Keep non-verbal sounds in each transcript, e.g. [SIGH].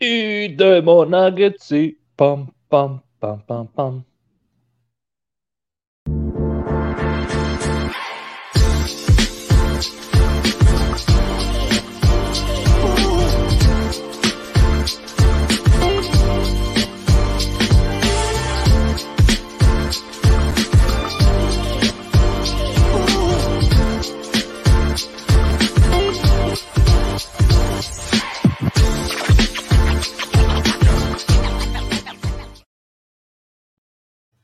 Idemo nageci, pam, pam, pam, pam, pam.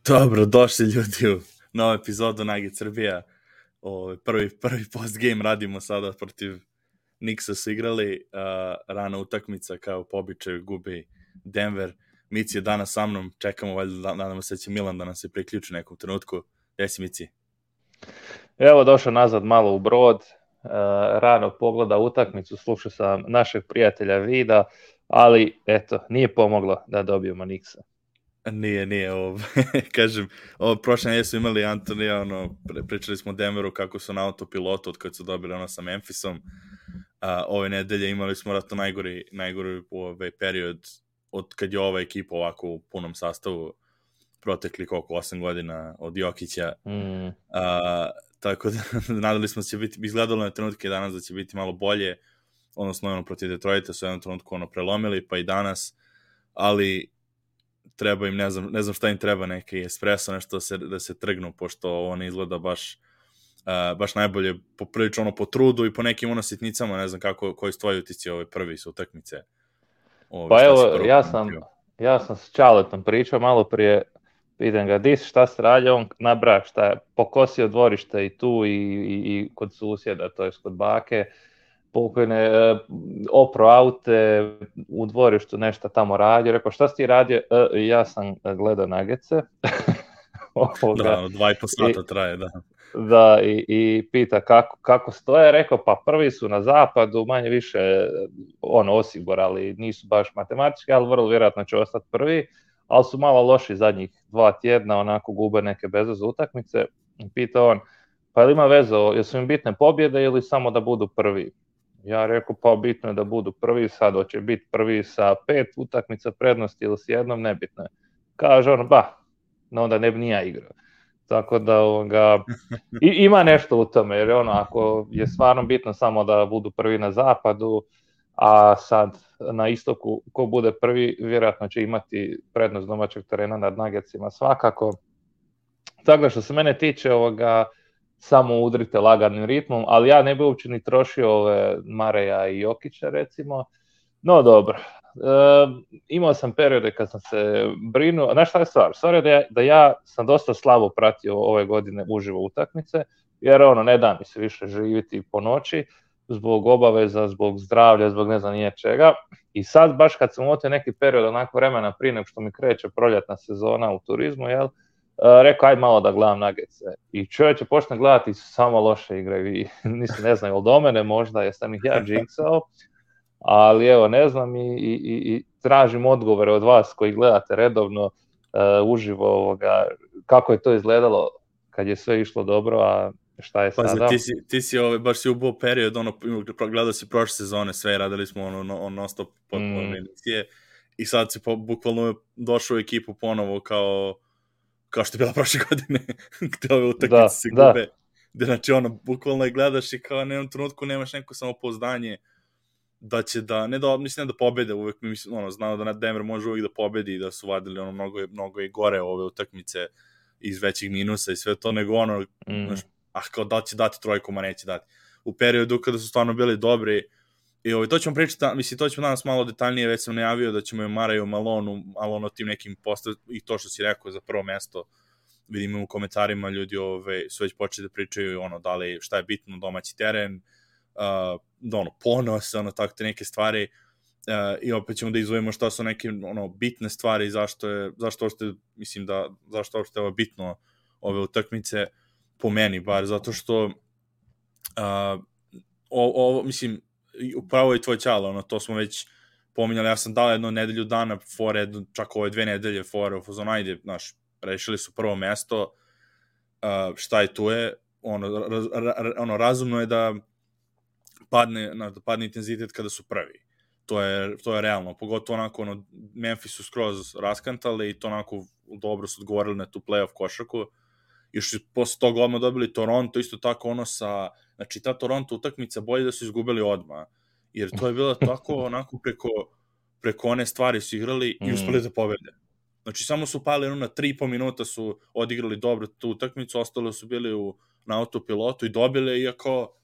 Dobro, došli ljudi u novu epizodu Nagi Srbija. O, prvi, prvi post game radimo sada protiv Nixa su igrali, uh, rana utakmica kao po običaju gubi Denver. Mici je danas sa mnom, čekamo valjda, da, nadamo se da će Milan da nam se priključi u nekom trenutku. Gde si Mici? Evo došao nazad malo u brod, uh, rano pogleda utakmicu, slušao sam našeg prijatelja Vida, ali eto, nije pomoglo da dobijemo Nixa. Nije, nije, ovo, [LAUGHS] kažem, ovo prošle nedelje su imali Antonija, ono, pričali smo o Denveru kako su na autopilotu od kad su dobili ono sa Memphisom, a, ove nedelje imali smo ratno najgori, najgori ovaj period od kad je ova ekipa ovako u punom sastavu protekli koliko, 8 godina od Jokića. Mm. A, tako da [LAUGHS] nadali smo da će biti, izgledalo na trenutke danas da će biti malo bolje, odnosno ono protiv Detroita su jednom trenutku ono prelomili, pa i danas, ali treba im, ne znam, ne znam šta im treba, neki espresso, nešto da se, da se trgnu, pošto on izgleda baš uh, baš najbolje poprilično ono po trudu i po nekim ono sitnicama, ne znam kako, koji su tvoji utisci ove prvi su utakmice. Ove, pa evo, ja sam, ja sam s Čaletom pričao malo prije, vidim ga, dis, šta se radi, on nabra šta je pokosio dvorište i tu i, i, i kod susjeda, to je kod bake, uh, pokojne e, opro aute u dvorištu nešto tamo radio. Rekao, šta si ti radio? E, ja sam gledao nagece. [LAUGHS] da, dva i po sata I, traje, da. Da, i, i pita kako, kako stoje. Rekao, pa prvi su na zapadu, manje više ono osigurali, nisu baš matematički, ali vrlo vjerojatno će ostati prvi, ali su malo loši zadnjih dva tjedna, onako gube neke bez utakmice. Pita on, pa ili ima veze, jesu im bitne pobjede ili samo da budu prvi? Ja rekao, pa bitno je da budu prvi, sad hoće biti prvi sa pet utakmica prednosti ili s jednom, nebitno je. Kaže on, ba, no onda ne bi nija igrao. Tako da ovoga, i, ima nešto u tome, jer ono, ako je stvarno bitno samo da budu prvi na zapadu, a sad na istoku ko bude prvi, vjerojatno će imati prednost domaćeg terena nad Nuggetsima svakako. Tako da što se mene tiče ovoga, samo udrite laganim ritmom, ali ja ne bi uopće ni trošio ove Mareja i Jokića recimo. No dobro, e, imao sam periode kad sam se brinuo, znaš šta je stvar? Stvar je da ja, da ja sam dosta slabo pratio ove godine uživo utakmice, jer ono, ne da mi se više živiti po noći, zbog obaveza, zbog zdravlja, zbog ne znam nije čega. I sad baš kad sam otio neki period onako vremena prije nego što mi kreće proljetna sezona u turizmu, jel, rekao, aj malo da gledam Nuggets. I čovječe počne gledati samo loše igre. I, [LAUGHS] nisam, ne znam, ili do mene možda, jesam ih ja džinksao, ali evo, ne znam i, i, i tražim odgovore od vas koji gledate redovno uh, uživo ovoga, kako je to izgledalo kad je sve išlo dobro, a šta je sada? Pa, ti si, ti si ovaj, baš si ubo period, ono, gledao si prošle sezone, sve radili smo ono, ono non stop pod mm. i sad si po, bukvalno došao u ekipu ponovo kao kao što je bila prošle [LAUGHS] godine, gde ove utakmice da, se da. gube. Da. Gde, znači, ono, bukvalno je gledaš i kao na jednom trenutku nemaš neko samopouzdanje da će da, ne da, mislim ne da pobede, uvek mi mislim, ono, znao da Denver može uvek da pobedi i da su vadili ono, mnogo, mnogo i gore ove utakmice iz većih minusa i sve to, nego ono, mm. znaš, ah, kao da će dati trojku, ma neće dati. U periodu kada su stvarno bili dobri, I ovaj, to ćemo pričati, mislim, to ćemo danas malo detaljnije, već sam najavio da ćemo je Maraju Malonu, Malonu tim nekim postav, i to što si rekao za prvo mesto, vidimo u komentarima ljudi ove, ovaj, su već počeli da pričaju ono, da li, šta je bitno, domaći teren, uh, da ono, ponos, ono, tako te neke stvari, uh, i opet ćemo da izvojimo šta su neke ono, bitne stvari, zašto je, zašto uopšte, mislim da, zašto uopšte je bitno ove utakmice, po meni bar, zato što uh, ovo, mislim, upravo je tvoj čalo, ono, to smo već pominjali, ja sam dao jednu nedelju dana fore, jednu, čak ove dve nedelje fore fazonu, ajde, znaš, rešili su prvo mesto, uh, šta je tu je, ono, ra, ra, ono, razumno je da padne, na, da padne intenzitet kada su prvi. to je, to je realno, pogotovo onako ono, Memphis su skroz raskantali i to onako dobro su odgovorili na tu playoff košarku. Još posle toga odmah dobili Toronto, isto tako ono sa, znači ta Toronto utakmica bolje da su izgubili odmah, jer to je bilo tako [LAUGHS] onako preko, preko one stvari su igrali i uspeli mm. da pobede. Znači samo su pali ono na 3,5 minuta su odigrali dobro tu utakmicu, ostalo su bili u, na autopilotu i dobili, iako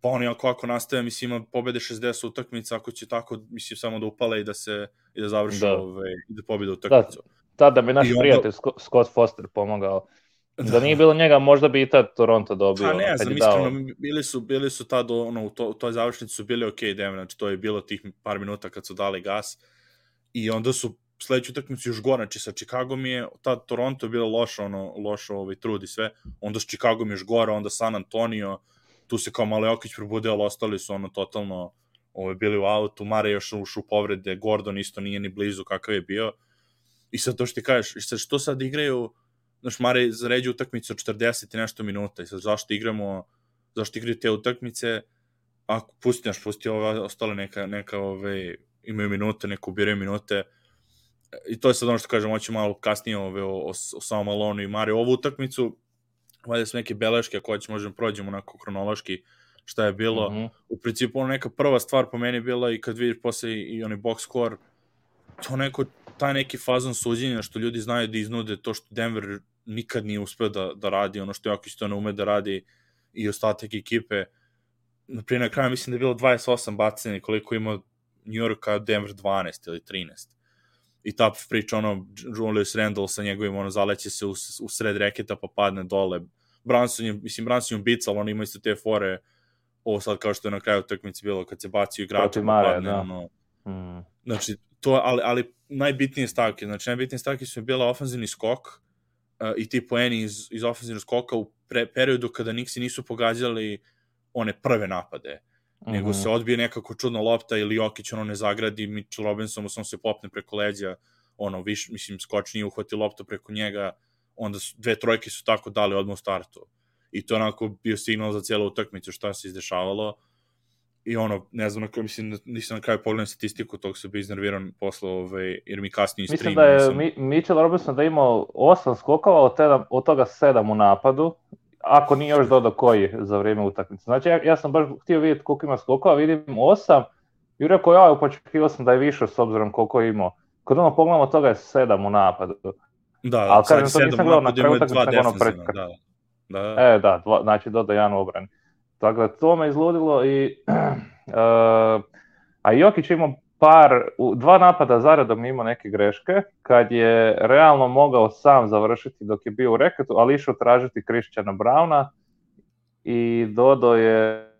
pa oni ako, ako nastave, mislim, ima pobede 60 utakmica, ako će tako, mislim, samo da upale i da se, i da završi, da. Ove, i da pobede utakmicu. Da, tada bi naš onda... prijatelj Scott Foster pomogao. Da. da nije bilo njega, možda bi i tad Toronto dobio. Pa ne, znam, iskreno, bili su, bili su tad, ono, u, to, u toj završnici su bili ok, Denver, znači to je bilo tih par minuta kad su dali gas. I onda su sledeću utakmicu još gore, znači sa Chicagom je, tad Toronto je bilo loše, ono, loše ovaj, trud i sve, onda s Chicagom još gore, onda San Antonio, tu se kao malo Jokić probudio, ali ostali su ono totalno ovaj, bili u autu, Mare još ušu povrede, Gordon isto nije ni blizu kakav je bio. I sad to što ti kažeš, i sad što sad igraju, znaš, Mare zaređe utakmicu 40 i nešto minuta, i sad zašto igramo, zašto igraju te utakmice, ako pusti, naš, pusti ove ostale neka, neka ove, imaju minute, neko ubiraju minute, i to je sad ono što kažem, hoću malo kasnije ove, o, o, o samom Alonu i Mare. Ovu utakmicu, valjda su neke beleške, ako će možemo prođemo onako kronološki šta je bilo. Mm -hmm. U principu, ono neka prva stvar po meni bila i kad vidiš posle i onaj box score, to neko, taj neki fazon suđenja što ljudi znaju da iznude to što Denver nikad nije uspeo da, da radi, ono što Jokić to ne ume da radi i ostatak ekipe. Prije na kraju mislim da je bilo 28 bacanja koliko ima New York, a Denver 12 ili 13 i ta priča, ono, Julius Randle sa njegovim, ono, zaleće se u, u sred reketa pa padne dole. Branson je, mislim, Branson je bical, ono, ima isto te fore, ovo sad kao što je na kraju utakmice bilo, kad se baci igrača, pa padne, da. ono, mm. znači, to, ali, ali najbitnije stavke, znači, najbitnije stavke su bila ofenzivni skok i ti poeni iz, iz ofenzivnog skoka u pre, periodu kada Nixi nisu pogađali one prve napade -hmm. nego se odbije nekako čudna lopta ili Jokić ono ne zagradi, Mitchell Robinson sam se popne preko leđa, ono, viš, mislim, skoč nije uhvati loptu preko njega, onda su, dve trojke su tako dali odmah u startu. I to onako bio signal za cijelu utakmicu šta se izdešavalo. I ono, ne znam, na mislim, nisam na kraju pogledam statistiku, tog se bi iznerviran posle, ovaj, jer mi kasnije stream. Mislim da je nisam... Mitchell Robinson da imao osam skokova, od, teda, od toga sedam u napadu, ako nije još dodao koji za vrijeme utakmice. Znači, ja, ja sam baš htio vidjeti koliko ima skokova, vidim osam, i rekao, ja, počekio sam da je više s obzirom koliko je imao. Kod ono pogledamo toga je sedam u napadu. Da, Ali kažem, to nisam gledao na kraju utakmice, nego ono pred... Da, da. E, da, dva, znači dodao jedan obrani. Tako da to me izludilo i... uh, [CLEARS THROAT] a Jokić imao par, dva napada zaredom imao neke greške, kad je realno mogao sam završiti dok je bio u reketu, ali išao tražiti Christiana Browna i Dodo je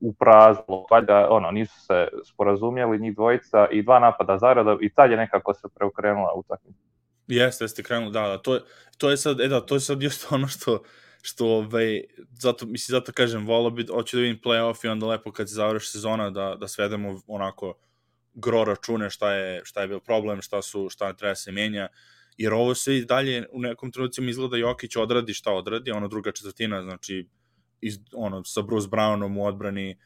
u prazlo, valjda ono, nisu se sporazumjeli njih dvojica i dva napada zaredom i tad je nekako se preokrenula utakmica. Jeste, jeste krenulo, da, da, to je, to je sad, e da, to je sad još ono što, što ovaj, zato, mislim, zato kažem, volao bi, hoću da vidim playoff i onda lepo kad se završi sezona da, da svedemo onako gro račune šta je, šta je bio problem, šta su šta treba se menja, jer ovo se i dalje u nekom trenutcima izgleda Jokić odradi šta odradi, ono druga četvrtina, znači iz, ono, sa Bruce Brownom u odbrani,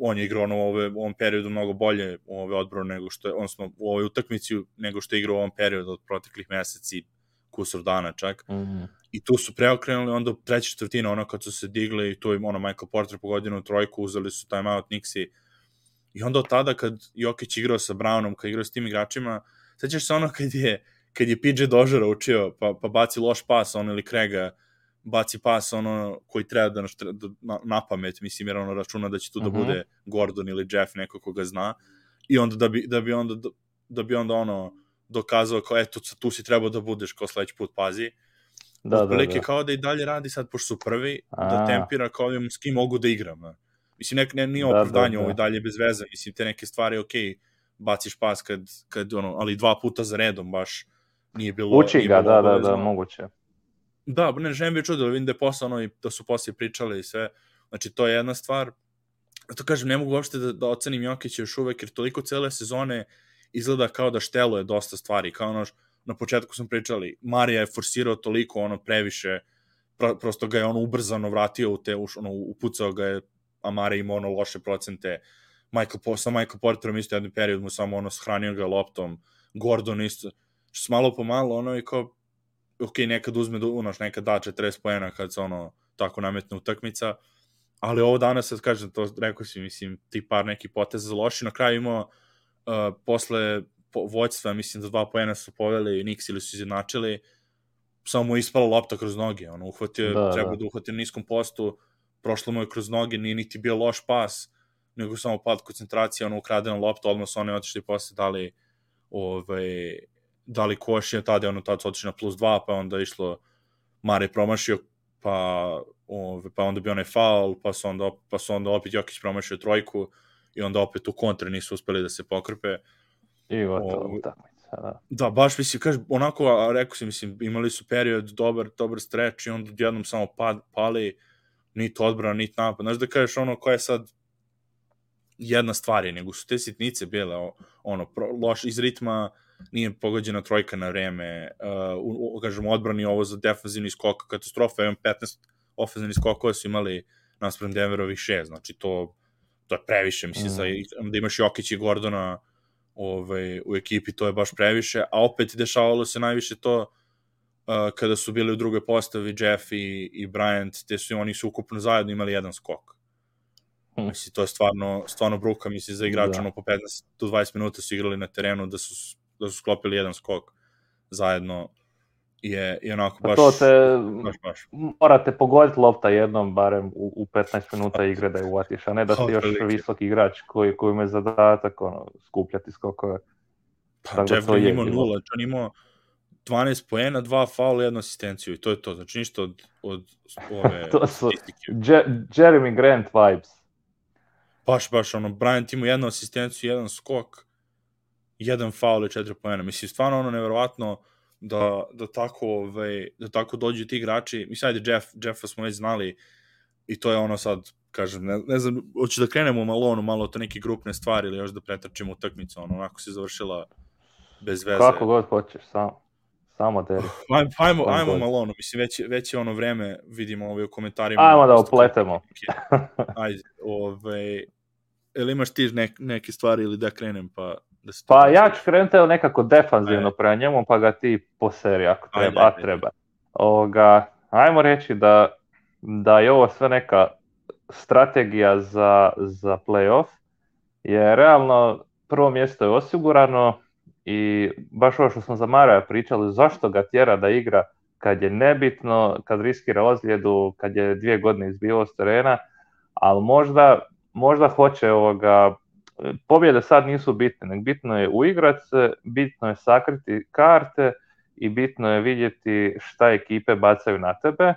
on je igrao ono, u, ove, u ovom periodu mnogo bolje u ove odbranu nego što je, odnosno u ovoj utakmici nego što je igrao u ovom periodu od proteklih meseci, kusur dana čak. Mm -hmm. I tu su preokrenuli onda treća četvrtina, ono kad su se digli i tu je ono Michael Porter pogodio trojku, uzeli su timeout Nixi, I onda od tada kad Jokić igrao sa Brownom, kad igrao s tim igračima, sećaš se ono kad je, kad je PJ Dožera učio, pa, pa baci loš pas, on ili Krega, baci pas ono koji treba da, da na, na pamet, mislim, jer ono računa da će tu uh -huh. da mhm. bude Gordon ili Jeff, neko koga zna, i onda da bi, da bi onda, da bi onda ono dokazao kao, eto, tu si trebao da budeš kao sledeći put, pazi. Da, da, da. kao da i dalje radi sad, pošto su prvi, da A. da tempira kao s kim mogu da igram. Ne? Mislim, nek, ne, nije da, opravdanje, da, da. ovo dalje bez veze. Mislim, te neke stvari, ok, baciš pas kad, kad ono, ali dva puta za redom baš nije bilo... Uči ga, da, da, da, moguće. Da, ne želim bi čudo, vidim da je posle ono i da su poslije pričali i sve. Znači, to je jedna stvar. To kažem, ne mogu uopšte da, da ocenim Jokića još uvek, jer toliko cele sezone izgleda kao da šteluje dosta stvari. Kao ono, na početku smo pričali, Marija je forsirao toliko, ono, previše, prosto ga je ono ubrzano vratio u te, ono, upucao ga je Amare ima ono loše procente, Michael, sa Michael Porterom isto jedan period mu samo ono shranio ga loptom, Gordon isto, što malo po malo ono i kao, ok, nekad uzme, unoš, nekad da 40 pojena kad se ono tako nametne utakmica, ali ovo danas, sad kažem, to rekao si, mislim, ti par neki poteza loši, na kraju imao uh, posle po, vođstva, mislim da dva pojena su poveli Nix ili su izjednačili, samo mu je ispala lopta kroz noge, ono, uhvatio, da, treba da. da uhvati na niskom postu, prošlo mu je kroz noge, nije niti bio loš pas, nego samo pad koncentracije, ono, ukradena lopta, odmah su oni otišli posle dali, ovaj, dali koš, je tada je ono, tada su otišli na plus dva, pa onda išlo, Mare promašio, pa, ove, pa onda bio onaj faul, pa su onda, pa su onda opet Jokić promašio trojku i onda opet u kontre nisu uspeli da se pokrpe. I gotovo utakmica, da. Da, baš mislim, kaže, onako, a rekao si, mislim, imali su period, dobar, dobar streč i onda jednom samo pad, pali, niti odbrana, niti napad. Znaš da kažeš ono koja je sad jedna stvar je, nego su te sitnice bile, ono, pro, loš iz ritma, nije pogođena trojka na vreme, uh, u, kažem, odbrani ovo za defanzivni skok, katastrofa, imam 15 ofenzivnih skokova su imali naspram Denverovih 6, znači to, to je previše, mislim, mm. za, da imaš Jokić i Gordona ovaj, u ekipi, to je baš previše, a opet dešavalo se najviše to uh, kada su bili u drugoj postavi Jeff i, i Bryant, te su oni su ukupno zajedno imali jedan skok. Mm. Mislim, to je stvarno, stvarno bruka, mislim, za igrača, da. po 15 do 20 minuta su igrali na terenu da su da su sklopili jedan skok zajedno je, je onako baš, to te, baš, baš. morate pogoditi lopta jednom barem u, u 15 minuta igre da je uvatiš, a ne da si još visok igrač koji, koji ima zadatak ono, skupljati skokove. Pa Tako da Jeff Green imao nula, on imao 12 poena, dva faula, jednu asistenciju i to je to, znači ništa od, od ove [LAUGHS] to su Je, Jeremy Grant vibes. Baš, baš, ono, Bryant imao jednu asistenciju, jedan skok, jedan faul i četiri poena. Mislim, stvarno ono neverovatno da, da, tako, ovaj, da tako dođu ti igrači. Mislim, ajde, Jeff, Jeffa smo već znali i to je ono sad, kažem, ne, ne znam, hoću da krenemo malo ono, malo to neke grupne stvari ili još da pretrčimo utakmicu, ono, onako se završila bez veze. Kako god hoćeš, samo. Samo deri. [LAUGHS] Ajmo, ajmo, ajmo malo ono, mislim, već, već je ono vreme, vidimo ovaj u komentarima. Ajmo da opletemo. Ajde, ovaj, ili imaš ti nek, neke stvari ili da krenem, pa Da pa ja ću krenuti nekako defanzivno prema njemu, pa ga ti poseri ako treba, ajde, treba. Ovoga, ajmo reći da, da je ovo sve neka strategija za, za playoff, je realno prvo mjesto je osigurano i baš ovo što smo za Maraja pričali, zašto ga tjera da igra kad je nebitno, kad riskira ozljedu, kad je dvije godine izbio s terena, ali možda, možda hoće ovoga pobjede sad nisu bitne, nek bitno je uigrat se, bitno je sakriti karte i bitno je vidjeti šta ekipe bacaju na tebe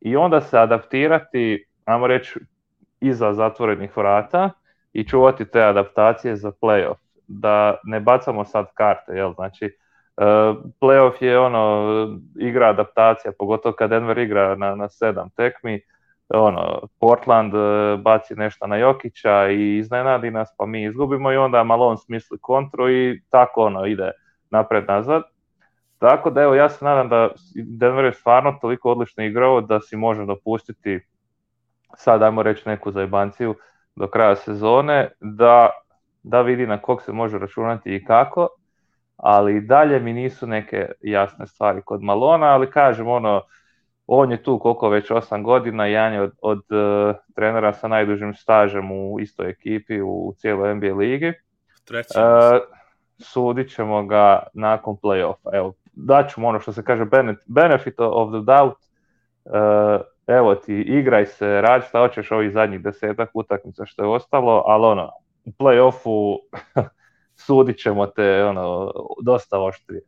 i onda se adaptirati, ajmo reći, iza zatvorenih vrata i čuvati te adaptacije za playoff. Da ne bacamo sad karte, jel? Znači, uh, playoff je ono, igra adaptacija, pogotovo kad Denver igra na, na sedam tekmi, ono, Portland e, baci nešto na Jokića i iznenadi nas, pa mi izgubimo i onda Malone smisli kontru i tako ono ide napred nazad. Tako da evo ja se nadam da Denver je stvarno toliko odlično igrao da si može dopustiti sad ajmo reći neku zajbanciju do kraja sezone da, da vidi na kog se može računati i kako, ali dalje mi nisu neke jasne stvari kod Malona, ali kažem ono, on je tu koliko već 8 godina, jedan je od, od uh, trenera sa najdužim stažem u istoj ekipi u cijeloj NBA ligi. Treći. Uh, sudit ćemo ga nakon play-offa. Evo, daću ono što se kaže benefit of the doubt. Uh, evo ti, igraj se, radi šta hoćeš ovih zadnjih desetak utakmica što je ostalo, ali ono, u play-offu [LAUGHS] sudit ćemo te ono, dosta oštrije.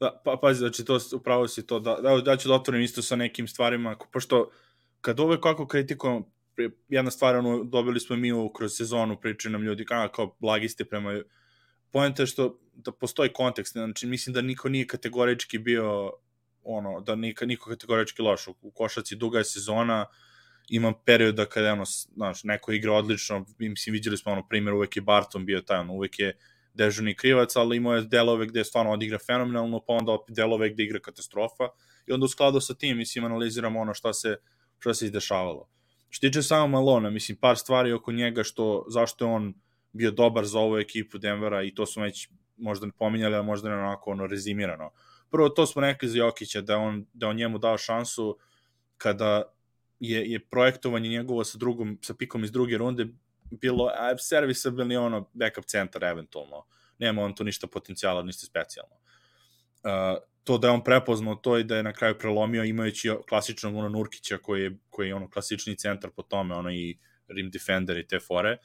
Da, pa, pazi, znači, to, upravo si to, da, da, da ću da otvorim isto sa nekim stvarima, pošto kad uvek kako kritikujem, jedna stvar, ono, dobili smo mi u, kroz sezonu, pričaju nam ljudi kao, kao blagi ste prema... Pojenta je što da postoji kontekst, znači mislim da niko nije kategorički bio ono, da niko, niko kategorički loš u, u košaci, duga je sezona, ima perioda kada ono, znaš, neko igra odlično, mislim, vidjeli smo ono primjer, uvek je Barton bio taj, ono, uvek je dežurni krivac, ali imao je delove gde stvarno odigra fenomenalno, pa onda opet delove gde igra katastrofa i onda u skladu sa tim, mislim, analiziramo ono šta se, šta se izdešavalo. Što tiče samo Malona, mislim, par stvari oko njega, što, zašto je on bio dobar za ovu ekipu Denvera i to smo već možda ne pominjali, ali možda ne onako ono rezimirano. Prvo, to smo rekli za Jokića, da on, da on njemu dao šansu kada je, je projektovanje njegovo sa, drugom, sa pikom iz druge runde bilo servisabilni ono backup centar eventualno. Nema on to ništa potencijala, ništa specijalno. Uh, to da je on prepoznao to i da je na kraju prelomio imajući klasičnog ono Nurkića koji je, koji je ono klasični centar po tome, ono i rim defender i te fore.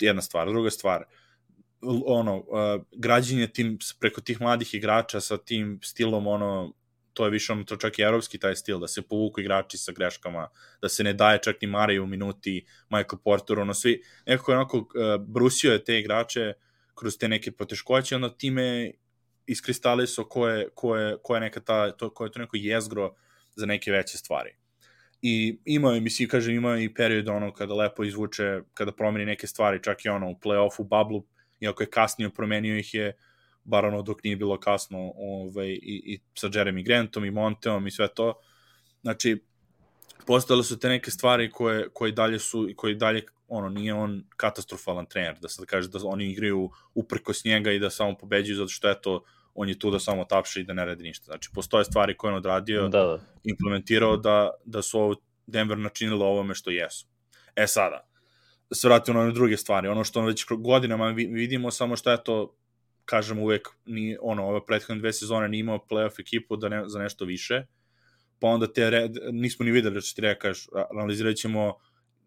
Jedna stvar. Druga stvar, ono, uh, građenje tim, preko tih mladih igrača sa tim stilom ono to je više ono, to čak i evropski taj stil, da se povuku igrači sa greškama, da se ne daje čak ni Mare u minuti, Michael Porter, ono svi, nekako onako uh, brusio je te igrače kroz te neke poteškoće, onda time iskristalisao ko je, ko je, ko je neka ta, to, ko je to neko jezgro za neke veće stvari. I imao je, mislim, kažem, imao je i period ono kada lepo izvuče, kada promeni neke stvari, čak i ono u play-offu, bablu, iako je kasnije promenio ih je, bar ono dok nije bilo kasno ovaj, i, i sa Jeremy Grantom i Monteom i sve to. Znači, postale su te neke stvari koje, koje dalje su, koje dalje, ono, nije on katastrofalan trener, da sad kaže da oni igraju uprkos njega i da samo pobeđuju zato što je to on je tu da samo tapše i da ne radi ništa. Znači, postoje stvari koje on odradio, da, da. implementirao da, da su ovo Denver načinilo ovome što jesu. E sada, se vratimo na druge stvari. Ono što već godinama vidimo, samo što je to kažem uvek ni ono ove prethodne dve sezone nije imao plej-of ekipu da ne, za nešto više. Pa onda te red, nismo ni videli da će ti rekaš, analizirat ćemo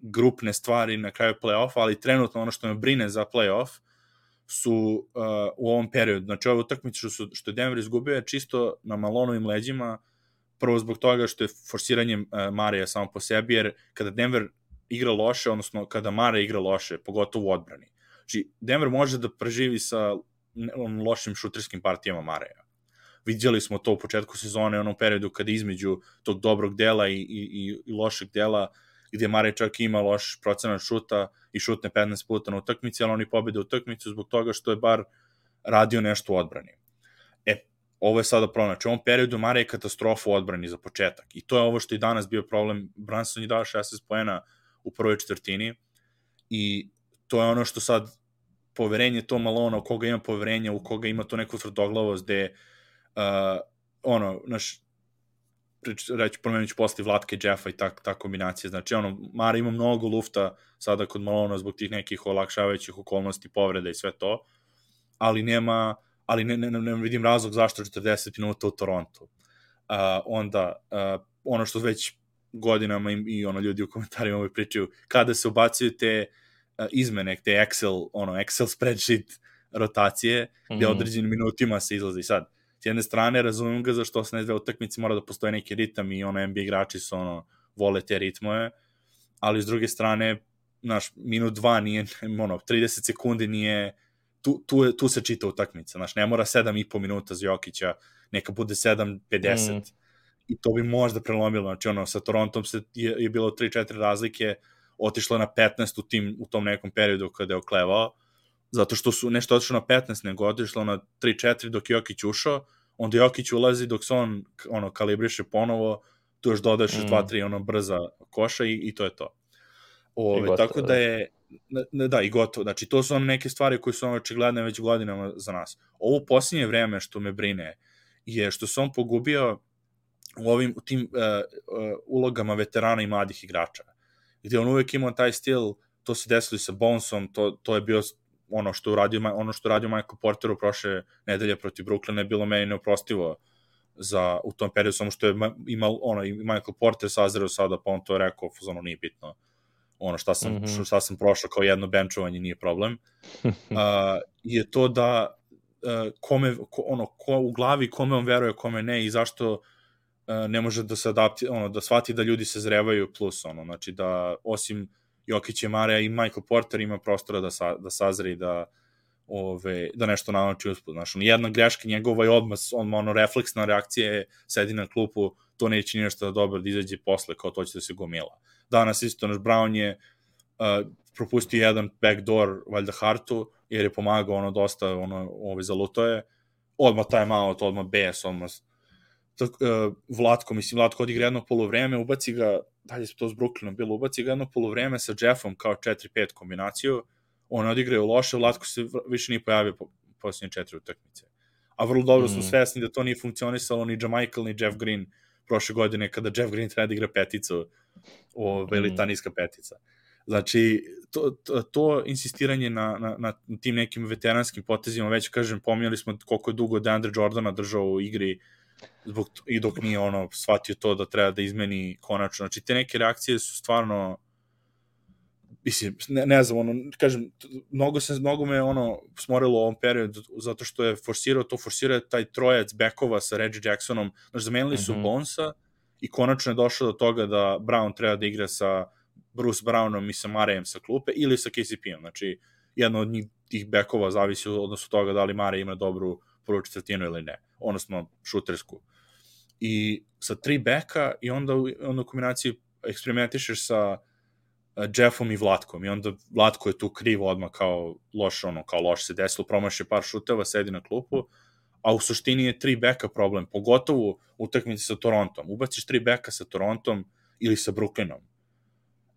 grupne stvari na kraju play-offa, ali trenutno ono što me brine za play-off su uh, u ovom periodu. Znači ove utakmice što, su, što Denver izgubio je čisto na Malonovim leđima, prvo zbog toga što je forsiranje uh, Marija samo po sebi, jer kada Denver igra loše, odnosno kada Mare igra loše, pogotovo u odbrani. Znači, Denver može da preživi sa lošim šuterskim partijama Mareja. Vidjeli smo to u početku sezone, onom periodu kada između tog dobrog dela i, i, i lošeg dela, gdje Marej čak ima loš procenat šuta i šutne 15 puta na utakmici, ali oni pobede utakmicu zbog toga što je bar radio nešto u odbrani. E, ovo je sada problem. Znači, u ovom periodu Marej je katastrofa u odbrani za početak. I to je ovo što i danas bio problem. Branson je dao 16 poena u prvoj četvrtini i to je ono što sad poverenje to Malona, u koga ima poverenje, u koga ima to neku tvrdoglavost, gde uh, ono, naš, reći, promenit ću posle Vlatke, Jeffa i tak, ta kombinacija. Znači, ono, Mara ima mnogo lufta sada kod Malona zbog tih nekih olakšavajućih okolnosti, povreda i sve to, ali nema, ali ne, ne, ne vidim razlog zašto 40 minuta u Torontu. Uh, onda, uh, ono što već godinama i, i ono ljudi u komentarima ovaj pričaju, kada se ubacuju te uh, izmene, te Excel, ono, Excel spreadsheet rotacije, mm. gde mhm. određenim minutima se izlazi sad. S jedne strane, razumem ga zašto 82 utakmice mora da postoje neki ritam i ono, NBA igrači su, ono, vole te ritmoje, ali s druge strane, naš, minut dva nije, [LAUGHS] ono, 30 sekundi nije, tu, tu, je, tu se čita utakmica, znaš, ne mora 7,5 minuta za Jokića, neka bude 7.50, mm. i to bi možda prelomilo, znači, ono, sa Torontom se, je, je bilo 3-4 razlike, otišla na 15 u, tim, u tom nekom periodu kada je oklevao, zato što su nešto otišlo na 15, nego otišlo na 3-4 dok je Jokić ušao, onda Jokić ulazi dok se on ono, kalibriše ponovo, tu još dodaješ mm. 2-3 ono brza koša i, i to je to. Ove, gotovo, tako da, da je, da, da, i gotovo. Znači, to su ono neke stvari koje su ono očigledne već godinama za nas. Ovo posljednje vreme što me brine je što se on pogubio u ovim u tim uh, uh, ulogama veterana i mladih igrača gde on uvek imao taj stil, to se desilo i sa Bonesom, to, to je bio ono što uradio ono što radio Michael Porter u prošle nedelje protiv Brooklyna je bilo meni neoprostivo za u tom periodu samo što je imao ono i Michael Porter sazreo sada pa on to je rekao ono nije bitno ono šta sam mm -hmm. šta sam prošao kao jedno benchovanje nije problem [LAUGHS] uh, je to da uh, kome ko, ono ko u glavi kome on veruje kome ne i zašto ne može da se adapti, ono, da shvati da ljudi se zrevaju plus, ono, znači da osim Jokića Mareja i Michael Porter ima prostora da, sa, da sazre i da, ove, da nešto nauči uspod. Znaš, on, jedna greška njegova je odmah, on, ono, refleksna reakcija je sedi na klupu, to neće ni nešto da dobro da izađe posle, kao to će da se gomila. Danas isto naš Brown je uh, propustio jedan backdoor, valjda Hartu, jer je pomagao ono dosta, ono, ove, zaluto je, odmah time odmah BS, odmah Vlatko, mislim, Vlatko odigra jedno polovreme, ubaci ga dalje se to s Brooklynom bilo, ubaci ga jedno polovreme sa Jeffom kao 4-5 kombinaciju, on odigraju loše, Vlatko se više nije pojavio po posljednje četiri utakmice. A vrlo dobro su mm. svesni da to nije funkcionisalo ni Jamichael ni Jeff Green prošle godine kada Jeff Green treba da igra peticu ove, ili ta mm. niska petica. Znači, to, to, to insistiranje na, na, na tim nekim veteranskim potezima, već kažem, pominjali smo koliko je dugo Deandre Jordana držao u igri zbog, i dok nije ono shvatio to da treba da izmeni konačno. Znači, te neke reakcije su stvarno mislim, ne, ne znam, ono, kažem, mnogo, se, mnogo me ono smorilo u ovom periodu, zato što je forsirao to, forsirao je taj trojac bekova sa Reggie Jacksonom, znači, zamenili su mm -hmm. Bonsa i konačno je došlo do toga da Brown treba da igra sa Bruce Brownom i sa Marejem sa klupe ili sa KCP-om, znači, jedno od njih tih bekova zavisi od odnosu toga da li Mare ima dobru prvu četvrtinu ili ne, odnosno šutersku. I sa tri beka i onda, onda u kombinaciji eksperimentišeš sa Jeffom i Vlatkom i onda Vlatko je tu krivo odmah kao loš, ono, kao loš se desilo, promaše par šuteva, sedi na klupu, a u suštini je tri beka problem, pogotovo u utakmici sa Torontom. Ubaciš tri beka sa Torontom ili sa Brooklynom.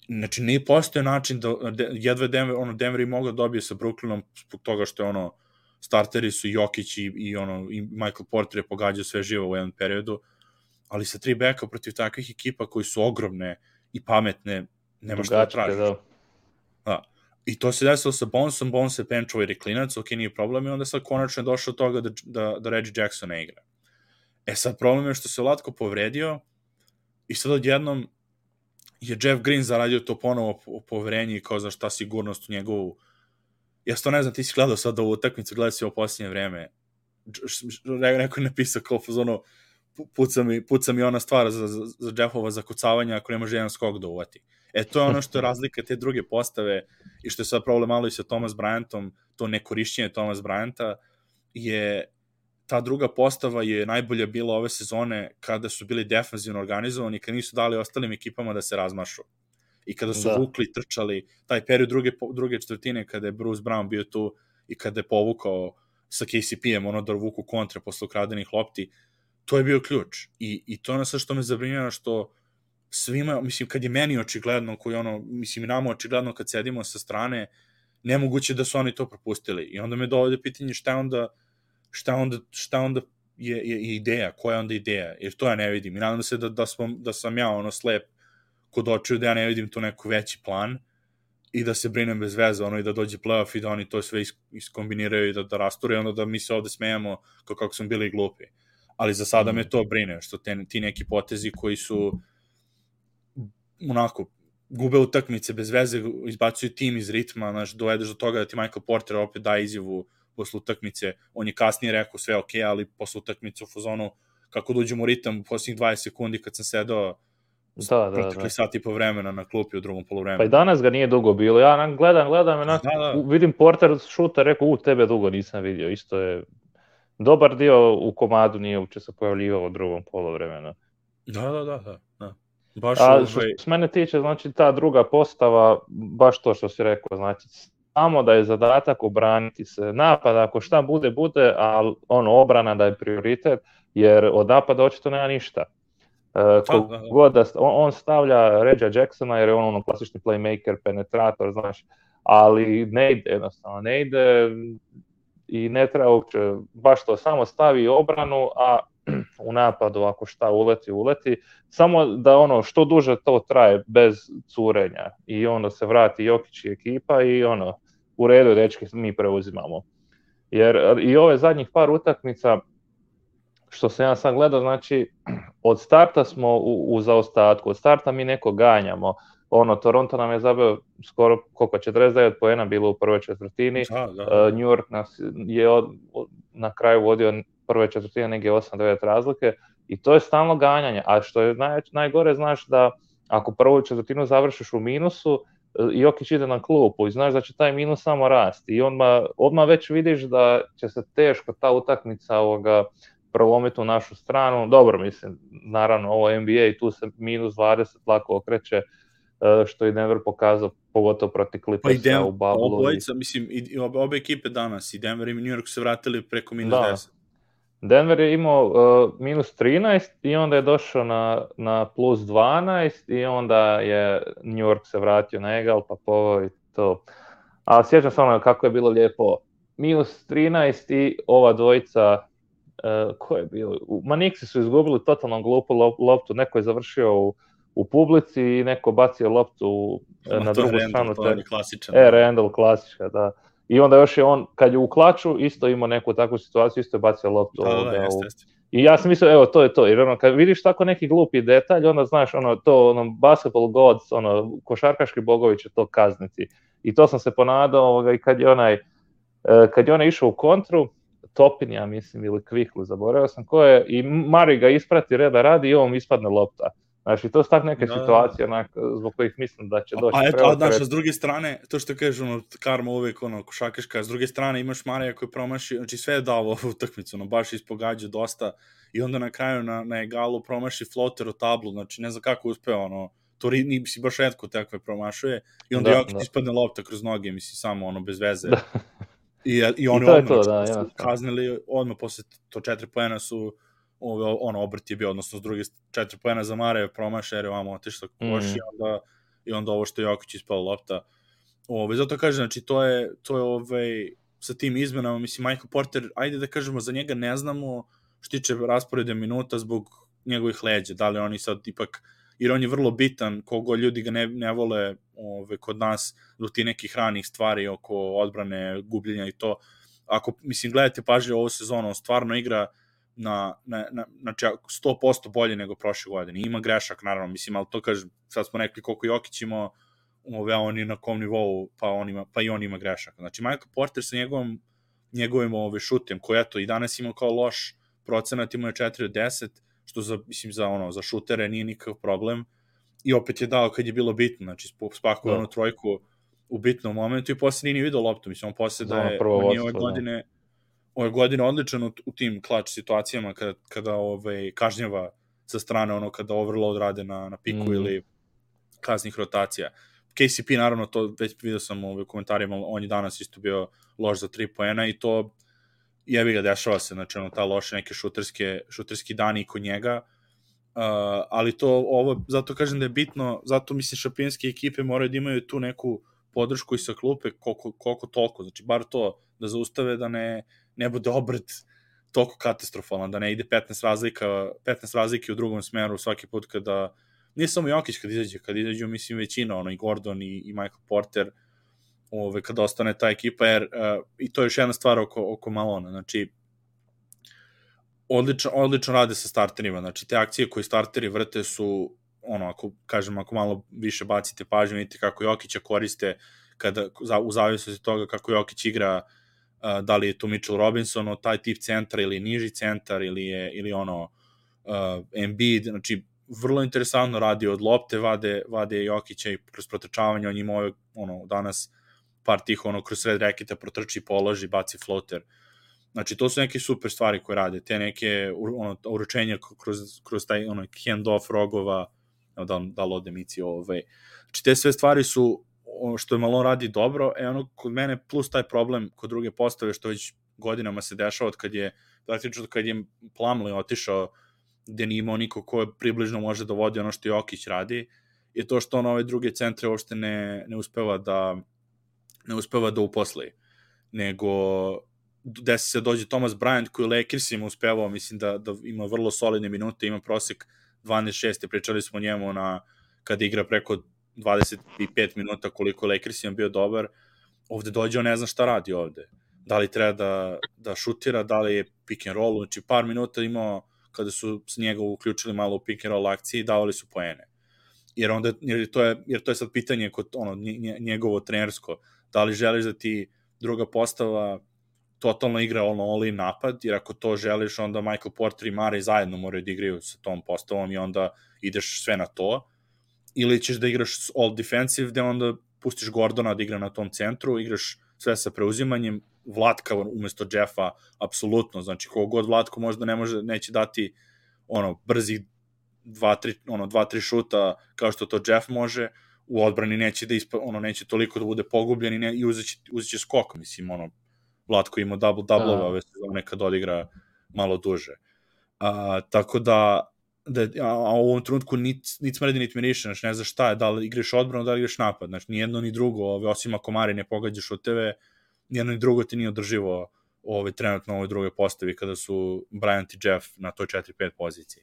Znači, nije postoje način da jedva Denver, ono, Denver i mogao da dobije sa Brooklynom zbog toga što je ono, starteri su Jokić i, i, ono, i Michael Porter je pogađao sve živo u jednom periodu, ali sa tri beka protiv takvih ekipa koji su ogromne i pametne, nema šta da tražiš. Da. da. I to se desilo sa Bonsom, Bones je penčovo i reklinac, ok, nije problem, i onda sad konačno je došlo do toga da, da, da Reggie Jackson ne igra. E sad problem je što se Latko povredio i sad odjednom je Jeff Green zaradio to ponovo poverenje kao za šta sigurnost u njegovu ja to ne znam, ti si gledao sad ovu utakmicu, gledao si ovo posljednje vreme, neko je napisao kao ono, puca mi, puca mi ona stvar za, za, za Jeffova zakucavanja ako ne može jedan skok da uvati. E, to je ono što je [LAUGHS] razlika te druge postave i što je sad problem malo i sa Thomas Bryantom, to nekorišćenje Thomas Bryanta, je ta druga postava je najbolja bila ove sezone kada su bili defanzivno organizovani, kada nisu dali ostalim ekipama da se razmašu. I kada su da. vukli, trčali, taj period druge, druge četvrtine kada je Bruce Brown bio tu i kada je povukao sa KCP-em ono da vuku kontre posle ukradenih lopti, to je bio ključ. I, i to je ono što me zabrinjava što svima, mislim, kad je meni očigledno, koji ono, mislim, i nama očigledno kad sedimo sa strane, nemoguće da su oni to propustili. I onda me dovode pitanje šta onda, šta onda, šta onda je, je, je ideja, koja je onda ideja, jer to ja ne vidim. I nadam se da, da, smo, da sam ja ono slep kod očiju, da ja ne vidim tu neku veći plan i da se brinem bez veze, ono i da dođe playoff i da oni to sve iskombiniraju i da, da rasture, onda da mi se ovde smejemo kao kako smo bili glupi. Ali za sada mm. me to brine, što te, ti neki potezi koji su onako, gube utakmice bez veze, izbacuju tim iz ritma, znaš, dovedeš do toga da ti Michael Porter opet da izjavu posle utakmice, on je kasnije rekao sve ok, ali posle utakmice u fazonu, kako dođemo u ritam u posljednjih 20 sekundi kad sam sedao da, da, da. sat i po vremena na klupi u drugom polovremenu. Pa i danas ga nije dugo bilo. Ja gledam, gledam, enak, da, da. vidim Porter šuta, rekao, u, tebe dugo nisam vidio. Isto je dobar dio u komadu nije uče se pojavljivao u drugom polovremenu. Da, da, da, da. da. Baš A što ovaj... se mene tiče, znači ta druga postava, baš to što si rekao, znači samo da je zadatak obraniti se. Napad, ako šta bude, bude, ali ono, obrana da je prioritet, jer od napada očito nema ništa. Da, god da, on, on stavlja Ređa Jacksona jer je on ono klasični playmaker, penetrator, znaš, ali ne ide jednostavno, ne ide i ne treba uopće baš to samo stavi obranu, a [CLEARS THROAT] u napadu ako šta uleti, uleti, samo da ono što duže to traje bez curenja i onda se vrati Jokić i ekipa i ono u redu dečki mi preuzimamo. Jer i ove zadnjih par utakmica što sam ja sad gledao, znači od starta smo u, u zaostatku, od starta mi neko ganjamo, ono, Toronto nam je zabio skoro koliko, 49 poena bilo u prvoj četvrtini, da, da. Uh, New York nas je od, od, na kraju vodio prve četvrtine negdje 8-9 razlike i to je stalno ganjanje, a što je naj, najgore, znaš da ako prvu četvrtinu završiš u minusu, uh, Jokić ide na klupu i znaš da će taj minus samo rasti. I odmah, odmah već vidiš da će se teško ta utakmica ovoga prolomiti u našu stranu. Dobro, mislim, naravno ovo NBA i tu se minus 20 lako okreće, E, što je Denver pokazao, pogotovo protiv Clippersa pa i u Bablu. Obojica, i... mislim, i obe, obe ekipe danas, i Denver i New York se vratili preko minus da. 10. Denver je imao uh, minus 13 i onda je došao na, na plus 12 i onda je New York se vratio na egal pa povao i to. A sjećam se ono kako je bilo lijepo. Minus 13 i ova dvojica uh, ko je bio? Maniksi su izgubili totalno glupu loptu, neko je završio u, u publici i neko bacio loptu Ma, na drugu stranu. To je klasičan. E, Randall, klasička, da. I onda još je on, kad je u klaču, isto imao neku takvu situaciju, isto je bacio loptu. Da, da, da, jeste, jeste. I ja sam mislio, evo, to je to. Jer ono, kad vidiš tako neki glupi detalj, onda znaš, ono, to, ono, basketball gods, ono, košarkaški bogovi će to kazniti. I to sam se ponadao, ovoga, i kad je onaj, e, kad je onaj išao u kontru, Topin, ja mislim, ili Kviklu, zaboravio sam ko je, i Mari ga isprati, reda radi i ovom ispadne lopta. Znači, to su tak neke da, situacije onak, zbog kojih mislim da će doći. A eto, a znaš, s druge strane, to što kažeš, ono, karma uvek, ono, košakaška, s druge strane imaš Marija koji promaši, znači sve je dao ovu utakmicu, ono, baš ispogađa dosta i onda na kraju na, na egalu promaši floter u tablu, znači ne znam kako uspeo, ono, to ni si baš redko takve promašuje i onda da, Jokić da. ispadne lopta kroz noge, misli samo ono bez veze. Da. I, i oni I odmah to, da, ja. kaznili, odmah posle to četiri poena su ove, ono, obrt je bio, odnosno s druge četiri pojena za Mare, promaša, jer je vamo otišla koš mm. i, onda, i onda ovo što je Jokić ispala lopta. Ove, zato kažem, znači, to je, to je ove, sa tim izmenama, mislim, Michael Porter, ajde da kažemo, za njega ne znamo što tiče rasporede minuta zbog njegovih leđa, da li oni sad ipak, jer on je vrlo bitan, kogo ljudi ga ne, ne vole ove, kod nas, do ti nekih ranih stvari oko odbrane, gubljenja i to, ako, mislim, gledate pažljivo ovu sezonu, on stvarno igra na, na, na, znači 100% bolje nego prošle godine. Ima grešak, naravno, mislim, ali to kažem, sad smo rekli koliko Jokić ima, ove, on je na kom nivou, pa, on ima, pa i on ima grešak. Znači, Michael Porter sa njegovom, njegovim ove, šutem, koji eto, i danas ima kao loš procenat, ima je 4 od 10, što za, mislim, za, ono, za šutere nije nikakav problem. I opet je dao kad je bilo bitno, znači, spakovao da. onu trojku u bitnom momentu i posle nije ni vidio loptu, mislim, on posle da je, on nije ove da. godine, da ove godine odličan u, u tim klač situacijama kada, kada ovaj, kažnjava sa strane ono kada overload rade na, na piku mm. ili kaznih rotacija. KCP naravno to već vidio sam u komentarima, on je danas isto bio loš za 3 poena i to jebi ga dešava se, znači ono ta loše neke šuterske, šuterski dani kod njega, uh, ali to ovo, zato kažem da je bitno, zato mislim šampionske ekipe moraju da imaju tu neku podršku i sa klupe koliko, koliko toliko, znači bar to da zaustave da ne, ne bude obrt toliko katastrofalan, da ne ide 15 razlika, 15 razlike u drugom smeru svaki put kada nije samo Jokić kad izađe, kad izađu mislim većina, ono i Gordon i, i Michael Porter, ove, kada ostane ta ekipa, jer uh, i to je još jedna stvar oko, oko Malona, znači odlično, odlično rade sa starterima, znači te akcije koje starteri vrte su ono, ako kažem, ako malo više bacite pažnju, vidite kako Jokića koriste kada, u zavisnosti toga kako Jokić igra uh, da li je to Mitchell Robinson, taj tip centra ili niži centar ili je ili ono uh, Embiid, znači vrlo interesantno radi od lopte, vade, vade Jokića i kroz protrčavanje, on ima ono, danas par tih, ono, kroz sred reketa protrči, položi, baci floater. Znači, to su neke super stvari koje rade, te neke ono, uručenja kroz, kroz taj ono, hand-off rogova, da, da lode mici ovaj. Znači, te sve stvari su ono što je malo radi dobro, e ono kod mene plus taj problem kod druge postave što već godinama se dešava od kad je praktično kad je Plamli otišao gde nije imao niko ko je približno može da vodi ono što Jokić radi, je to što on ove druge centre uopšte ne, ne uspeva da ne uspeva da uposli. Nego desi se dođe Thomas Bryant koji Lakersima uspevao, mislim da, da ima vrlo solidne minute, ima prosek 12-6, pričali smo njemu na kada igra preko 25 minuta koliko Lakers im bio dobar, ovde dođe on ne zna šta radi ovde. Da li treba da, da šutira, da li je pick and roll, znači par minuta imao kada su s njega uključili malo u pick and roll akcije i davali su poene. Jer onda jer to je jer to je sad pitanje kod ono njegovo trenersko, da li želiš da ti druga postava totalno igra ono all in napad, jer ako to želiš, onda Michael Porter i Mare zajedno moraju da igraju sa tom postavom i onda ideš sve na to. Ili ćeš da igraš all defensive, gde onda pustiš Gordona da igra na tom centru, igraš sve sa preuzimanjem, Vlatka umesto Jeffa, apsolutno, znači kogo god Vlatko možda ne može, neće dati ono, brzi dva, tri, ono, dva, tri šuta kao što to Jeff može, u odbrani neće da ispa, ono, neće toliko da bude pogubljen i, ne, i uzet, će, uzet će skok, mislim, ono, Vlatko ima double double da. ove sezone kad odigra malo duže. A, tako da, da a, a u ovom trenutku nic, nic smredi, niti miriše, znači ne znaš šta je, da li igraš odbranu, da li igraš napad, znači ni jedno ni drugo, ove, osim ako Mari ne pogađaš od tebe, ni jedno ni drugo ti nije održivo ove, trenutno ovoj drugoj postavi kada su Bryant i Jeff na toj 4-5 poziciji.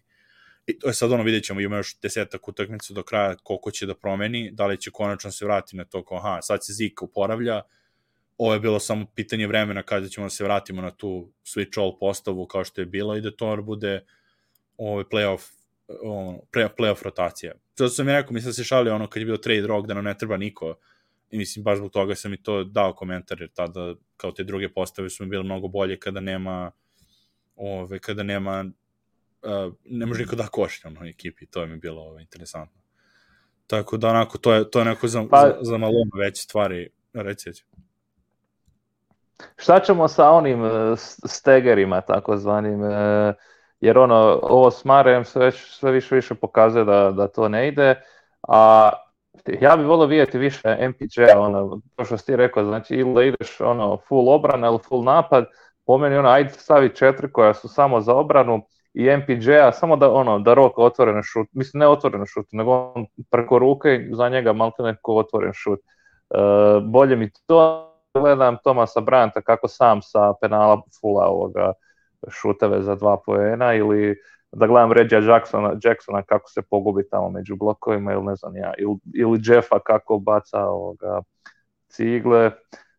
I to je sad ono, vidjet ćemo, ima još desetak utakmica do kraja koliko će da promeni, da li će konačno se vratiti na to kao, aha, sad se Zika uporavlja, ovo je bilo samo pitanje vremena kada ćemo da se vratimo na tu switch all postavu kao što je bilo i da to bude ovaj playoff ono, pre, playoff rotacija. Zato sam mi rekao, mislim da se šalio ono kad je bio trade rock da nam ne treba niko i mislim baš zbog toga sam i to dao komentar jer tada kao te druge postave su mi bile mnogo bolje kada nema ove, kada nema uh, ne može niko da košnja ono ekipi, to je mi bilo ove, interesantno. Tako da onako, to je, to je neko za, pa, za, za malo veće stvari, reci, reci. Šta ćemo sa onim uh, stegerima, takozvanim, uh, jer ono, ovo s Marejem sve, sve više više pokazuje da, da to ne ide, a ja bih volio vidjeti više MPJ, ono, to što si ti rekao, znači ili da ideš ono, full obrana ili full napad, po meni ono, ajde stavi četiri koja su samo za obranu i MPJ-a, samo da ono, da rok otvoren šut, mislim ne otvoren šut, nego on preko ruke za njega malo neko otvoren šut. Uh, bolje mi to gledam Tomasa Branta kako sam sa penala fula ovoga šuteve za dva poena ili da gledam Regija Jacksona, Jacksona kako se pogubi tamo među blokovima ili ne znam ja, ili, ili Jeffa kako baca ovoga cigle,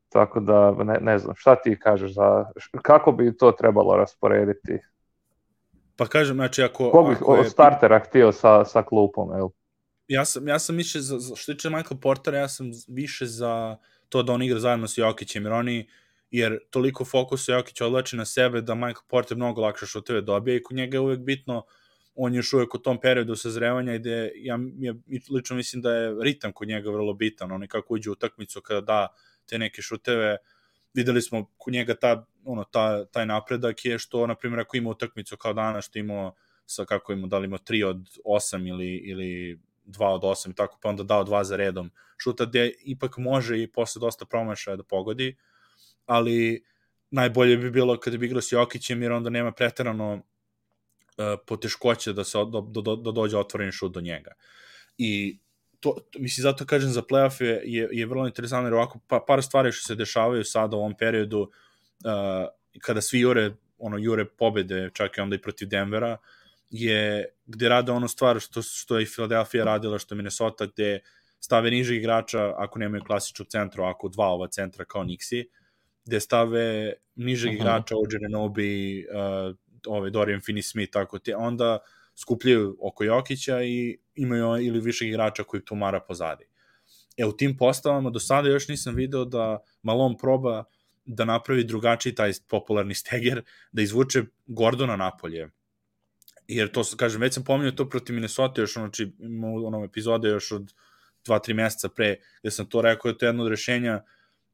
tako da ne, ne znam, šta ti kažeš za, kako bi to trebalo rasporediti? Pa kažem, znači ako... Ko bi ako je... startera htio sa, sa klupom, jel? Ja sam, ja sam više, za, što tiče Michael Portera, ja sam više za to da on igra zajedno sa Jokićem, jer oni, jer toliko fokusa Jokić odlači na sebe da Michael Porter mnogo lakše šuteve dobije i kod njega je uvek bitno on je još uvek u tom periodu sazrevanja gde ja, ja lično mislim da je ritam kod njega vrlo bitan, on kako uđe u utakmicu kada da te neke šuteve, videli smo kod njega ta, ono, ta, taj napredak je što, na primjer, ako ima utakmicu kao danas što imao sa kako ima, da li ima 3 od 8 ili, ili 2 od 8 i tako, pa onda dao dva za redom šuta gde ipak može i posle dosta promašaja da pogodi, ali najbolje bi bilo kada bi igrao s Jokićem jer onda nema preterano uh, poteškoće da se da, da, da dođe otvoren šut do njega. I to, to mislim, zato kažem za playoff je, je, je vrlo interesantno jer ovako pa, par stvari što se dešavaju sada u ovom periodu uh, kada svi jure ono jure pobede čak i onda i protiv Denvera je gde rade ono stvar što, što je Philadelphia radila, što je Minnesota, gde stave nižih igrača ako nemaju klasičnog centra, ako dva ova centra kao Nixi, gde stave nižeg uh -huh. igrača, Ođe Nobi, uh, ovaj Dorian Finney-Smith, tako te, onda skupljaju oko Jokića i imaju ili višeg igrača koji tumara pozadi. E, u tim postavama do sada još nisam video da Malone proba da napravi drugačiji taj popularni steger, da izvuče Gordona napolje, jer to, kažem, već sam pominjao to protiv Minnesota još, znači, u onom epizode još od dva, tri meseca pre, gde sam to rekao, je to jedno od rešenja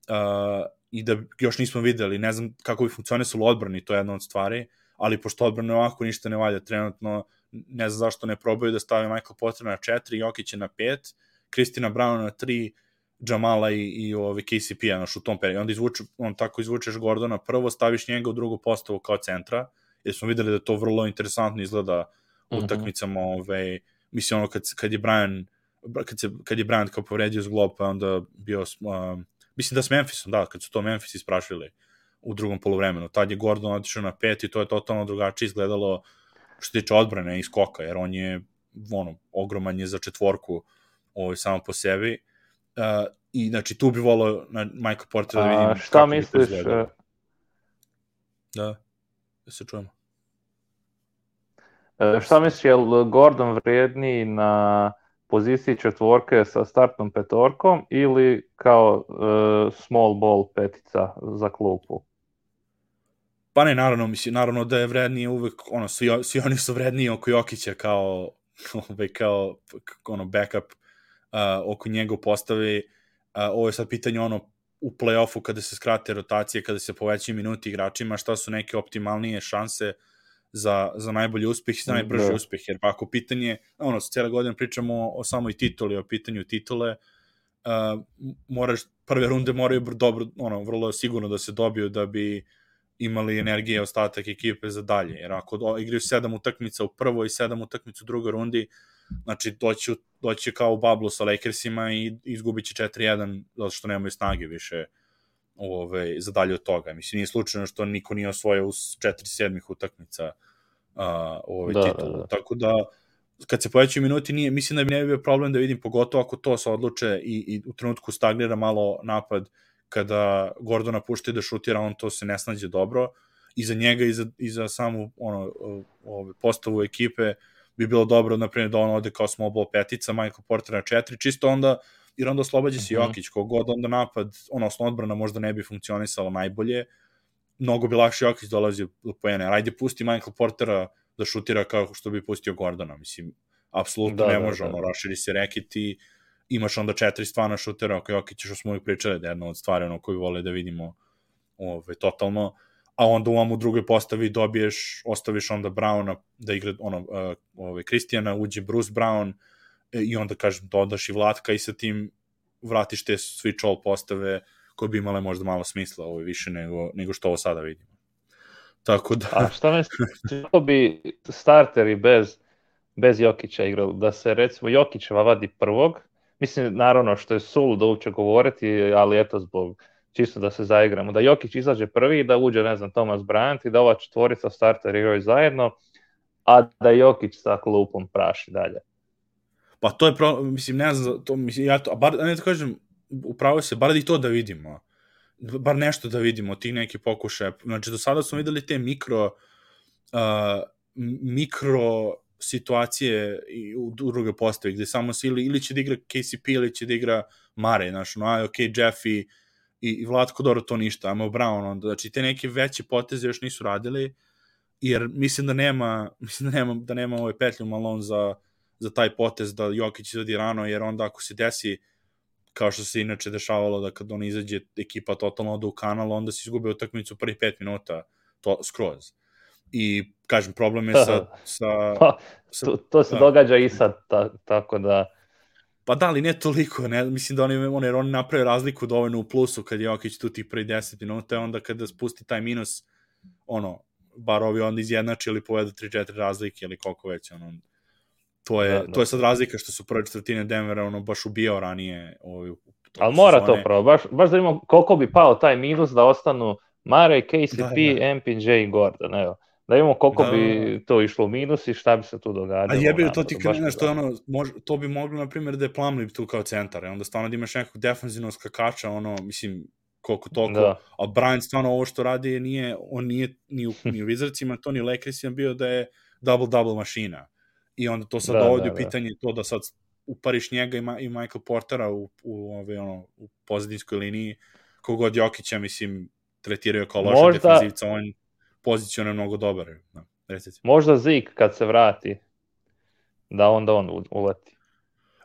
uh, i da još nismo videli, ne znam kako bi funkcionisalo odbrani, to je jedna od stvari, ali pošto odbrane ovako ništa ne valja trenutno, ne znam zašto ne probaju da stave Michael Potter na 4, Jokić je na 5, Kristina Brown na 3, Jamala i, i ovi KCP-a naš u tom periodu. Onda izvuče, on tako izvučeš Gordona prvo, staviš njega u drugu postavu kao centra, jer smo videli da to vrlo interesantno izgleda u mhm. -huh. utakmicama, ovaj, mislim ono kad, kad je Brian kad, se, kad je Bryant kao povredio zglob, pa onda bio, uh, mislim da s Memphisom, da, kad su to Memphis isprašili u drugom polovremenu. Tad je Gordon otišao na pet i to je totalno drugačije izgledalo što tiče odbrane i skoka, jer on je ono, ogroman je za četvorku ovaj, samo po sebi. Uh, I znači tu bi volao na Michael Porter da vidim A, šta misliš? E, da, da se čujemo. E, šta misliš, je Gordon vrijedniji na poziciji četvorke sa startnom petorkom ili kao uh, small ball petica za klupu? Pa ne, naravno, mislim, naravno da je vrednije uvek, ono, svi, svi oni su vredniji oko Jokića kao, [LAUGHS] ovaj, kao, ono, backup uh, oko njega postavi. Uh, ovo je sad pitanje, ono, u play-offu kada se skrate rotacije, kada se povećaju minuti igračima, šta su neke optimalnije šanse uh, za, za najbolji uspeh i za najbrži da. uspeh, jer pa ako pitanje, ono, cijela godina pričamo o, o samoj tituli, o pitanju titule, uh, moraš, prve runde moraju dobro, ono, vrlo sigurno da se dobiju da bi imali energije ostatak ekipe za dalje. Jer ako igraju sedam utakmica u prvoj i sedam utakmica u drugoj rundi, znači doći, doći kao u bablu sa Lakersima i izgubit će 4-1 zato što nemaju snage više ove, za dalje od toga. Mislim, nije slučajno što niko nije osvojio u 4-7 utakmica uh, ove da, titulu. Da, da. Tako da, kad se povećaju minuti, nije, mislim da bi ne bi bio problem da vidim, pogotovo ako to se odluče i, i u trenutku stagnira malo napad, kada Gordona pušta da šutira, on to se ne snađe dobro. I za njega i za, i za samu ono, ove, postavu ekipe bi bilo dobro, na primjer, da on ode kao small ball petica, Michael Porter na četiri, čisto onda, jer onda oslobađa se -hmm. Jokić, kogod onda napad, ono, osnovna odbrana možda ne bi funkcionisala najbolje, mnogo bi lakše Jokić dolazi do pojene. Ajde, pusti Michael Portera da šutira kao što bi pustio Gordona, mislim, apsolutno da, ne da, može, da, da. ono, raširi se reket i imaš onda četiri stvarna šutera, ako Jokić što smo uvijek pričali da je jedna od stvari ono koju vole da vidimo ove, totalno, a onda u u drugoj postavi dobiješ, ostaviš onda Browna da igra ono, uh, ove, Kristijana, uđe Bruce Brown e, i onda kažem dodaš i Vlatka i sa tim vratiš te switch all postave koje bi imale možda malo smisla ovo više nego, nego što ovo sada vidimo. Tako da... A šta misliš, bi starteri bez, bez Jokića igrali? Da se recimo Jokićeva vadi prvog, mislim naravno što je sul da uopće govoriti, ali eto zbog čisto da se zaigramo, da Jokić izađe prvi, da uđe, ne znam, Thomas Bryant i da ova četvorica starter igraju zajedno, a da Jokić sa klupom praši dalje. Pa to je, pro, mislim, ne znam, to, mislim, ja to, a bar, ne da kažem, upravo se, bar i to da vidimo, bar nešto da vidimo, ti neki pokušaje, znači do sada smo videli te mikro, uh, mikro situacije i u druge postave, gde samo se ili, ili će da igra KCP ili će da igra Mare, znaš, no, ok, Jeffy i, i Vlatko Doro to ništa, ajmo Brown, onda, znači te neke veće poteze još nisu radili, jer mislim da nema, [LAUGHS] mislim da nema, da nema ovaj petlju Malone za, za taj potez da Jokić izvadi rano, jer onda ako se desi kao što se inače dešavalo da kad on izađe ekipa totalno ode u kanal, onda se izgube utakmicu prvih 5 minuta to skroz. I kažem, problem je sa... [LAUGHS] sa, pa, sa to, to se da. događa i sad, ta, tako da... Pa da, ali ne toliko, ne, mislim da oni, oni, jer oni naprave razliku dovoljno u plusu kad je Jokić tu tih prvi 10 minuta, onda kada spusti taj minus, ono, bar ovi onda izjednači ili povedu 3-4 razlike ili koliko već, ono, to je, da, da. to je sad razlika što su prve četvrtine Denvera ono baš ubijao ranije ovaj, Ali mora sezone. to pravo, baš, baš da vidimo koliko bi pao taj minus da ostanu Mare, KCP, da, da. MPJ i Gordon, evo. Da vidimo koliko da, bi da, da. to išlo u minus i šta bi se tu događalo. A jebi, to ti krene što ono, mož, to bi moglo, na primjer, da je Plumlee tu kao centar, onda stvarno da imaš nekog defensivnog skakača, ono, mislim, koliko toliko, da. a Brian stvarno ovo što radi nije, on nije ni u, ni u [LAUGHS] Wizardsima, to ni u Lakersima bio da je double-double mašina. I onda to sad da, dovodi da, u da. pitanje da. to da sad upariš njega i, Ma, i Michael Portera u, u, ove, ono, u pozadinskoj liniji, kogod Jokića, mislim, tretiraju kao loša Možda... defensivca, on pozicijalno je mnogo dobar. Da, recite. Možda Zik kad se vrati, da onda on uleti.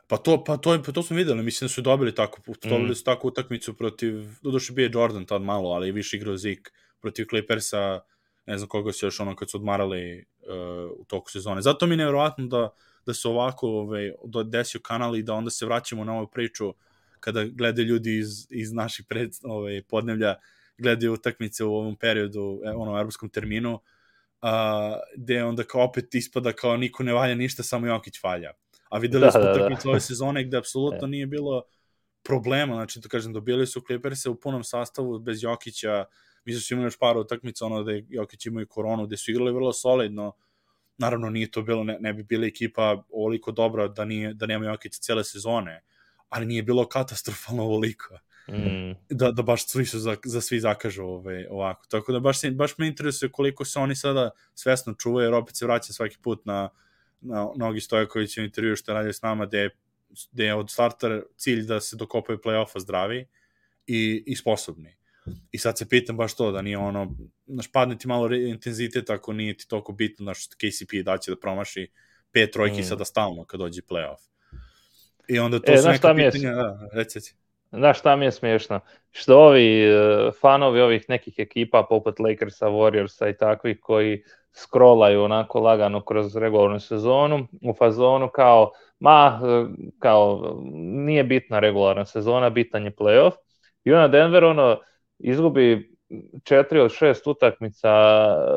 Pa to, pa to, pa to smo videli, mislim da su dobili tako, dobili mm. su tako utakmicu protiv, doduše bio je Jordan tad malo, ali više igrao Zik protiv Clippersa, ne znam koga se još ono kad su odmarali uh, u toku sezone. Zato mi je nevjerovatno da, da se ovako ovaj, desio kanal i da onda se vraćamo na ovu priču kada gledaju ljudi iz, iz naših pred, ovaj, podnevlja gledaju utakmice u ovom periodu, e, ono, evropskom terminu, a, gde onda kao opet ispada kao niko ne valja ništa, samo Jokić valja. A videli da, smo da, da. utakmice da. ove sezone gde apsolutno e. nije bilo problema, znači to kažem, dobili su Clippers u punom sastavu bez Jokića, da su imali još par utakmica, ono da je Jokić imao i koronu, gde su igrali vrlo solidno, naravno nije to bilo, ne, ne bi bila ekipa ovoliko dobra da, nije, da nema Jokića cele sezone, ali nije bilo katastrofalno ovoliko. Mm. Da, da baš su za, za svi zakažu ovaj, ovako. Tako da baš, se, baš me interesuje koliko se oni sada svesno čuvaju, jer opet se vraća svaki put na, na Nogi Stojković u intervju što radi s nama, gde je, gde je od starta cilj da se dokopaju play-offa zdravi i, i sposobni. I sad se pitam baš to, da nije ono, znaš, padne ti malo intenzitet ako nije ti toliko bitno, znaš, KCP da će da promaši pet trojki mm. sada stalno kad dođe play-off. I onda to e, su neka pitanja, da, recite. Znaš šta mi je smiješno? Što ovi uh, fanovi ovih nekih ekipa poput Lakersa, Warriorsa i takvih koji scrollaju onako lagano kroz regularnu sezonu u fazonu kao ma e, kao nije bitna regularna sezona, bitan je playoff. I onda Denver ono izgubi četiri od šest utakmica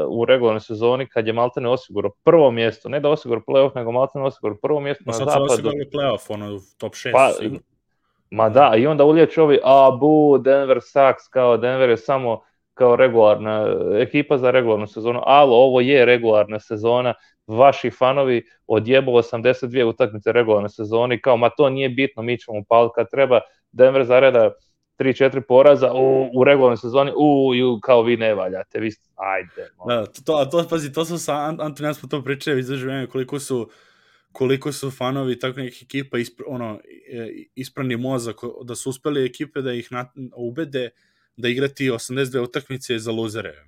u regularnoj sezoni kad je Maltene osigurao prvo mjesto, ne da osigurao playoff, nego Maltene osigurao prvo mjesto Pa na sad su zapadu. osigurali playoff, ono, top 6. Pa, Ma da, i onda uliječ ovi, a bu, Denver sucks, kao Denver je samo kao regularna ekipa za regularnu sezonu, ali ovo je regularna sezona, vaši fanovi odjebu 82 utakmice regularne sezone i kao, ma to nije bitno, mi ćemo upaliti kad treba, Denver zareda 3-4 poraza u, u regularnoj sezoni, u, ju, kao vi ne valjate, vi, ajde. Da, to, a to, pazi, to su sa Anton, ja smo to pričali, izraživanje koliko su koliko su fanovi takvih nekih ekipa ispr, ono, isprani mozak, da su uspeli ekipe da ih na, ubede da igrati 82 utakmice za luzere.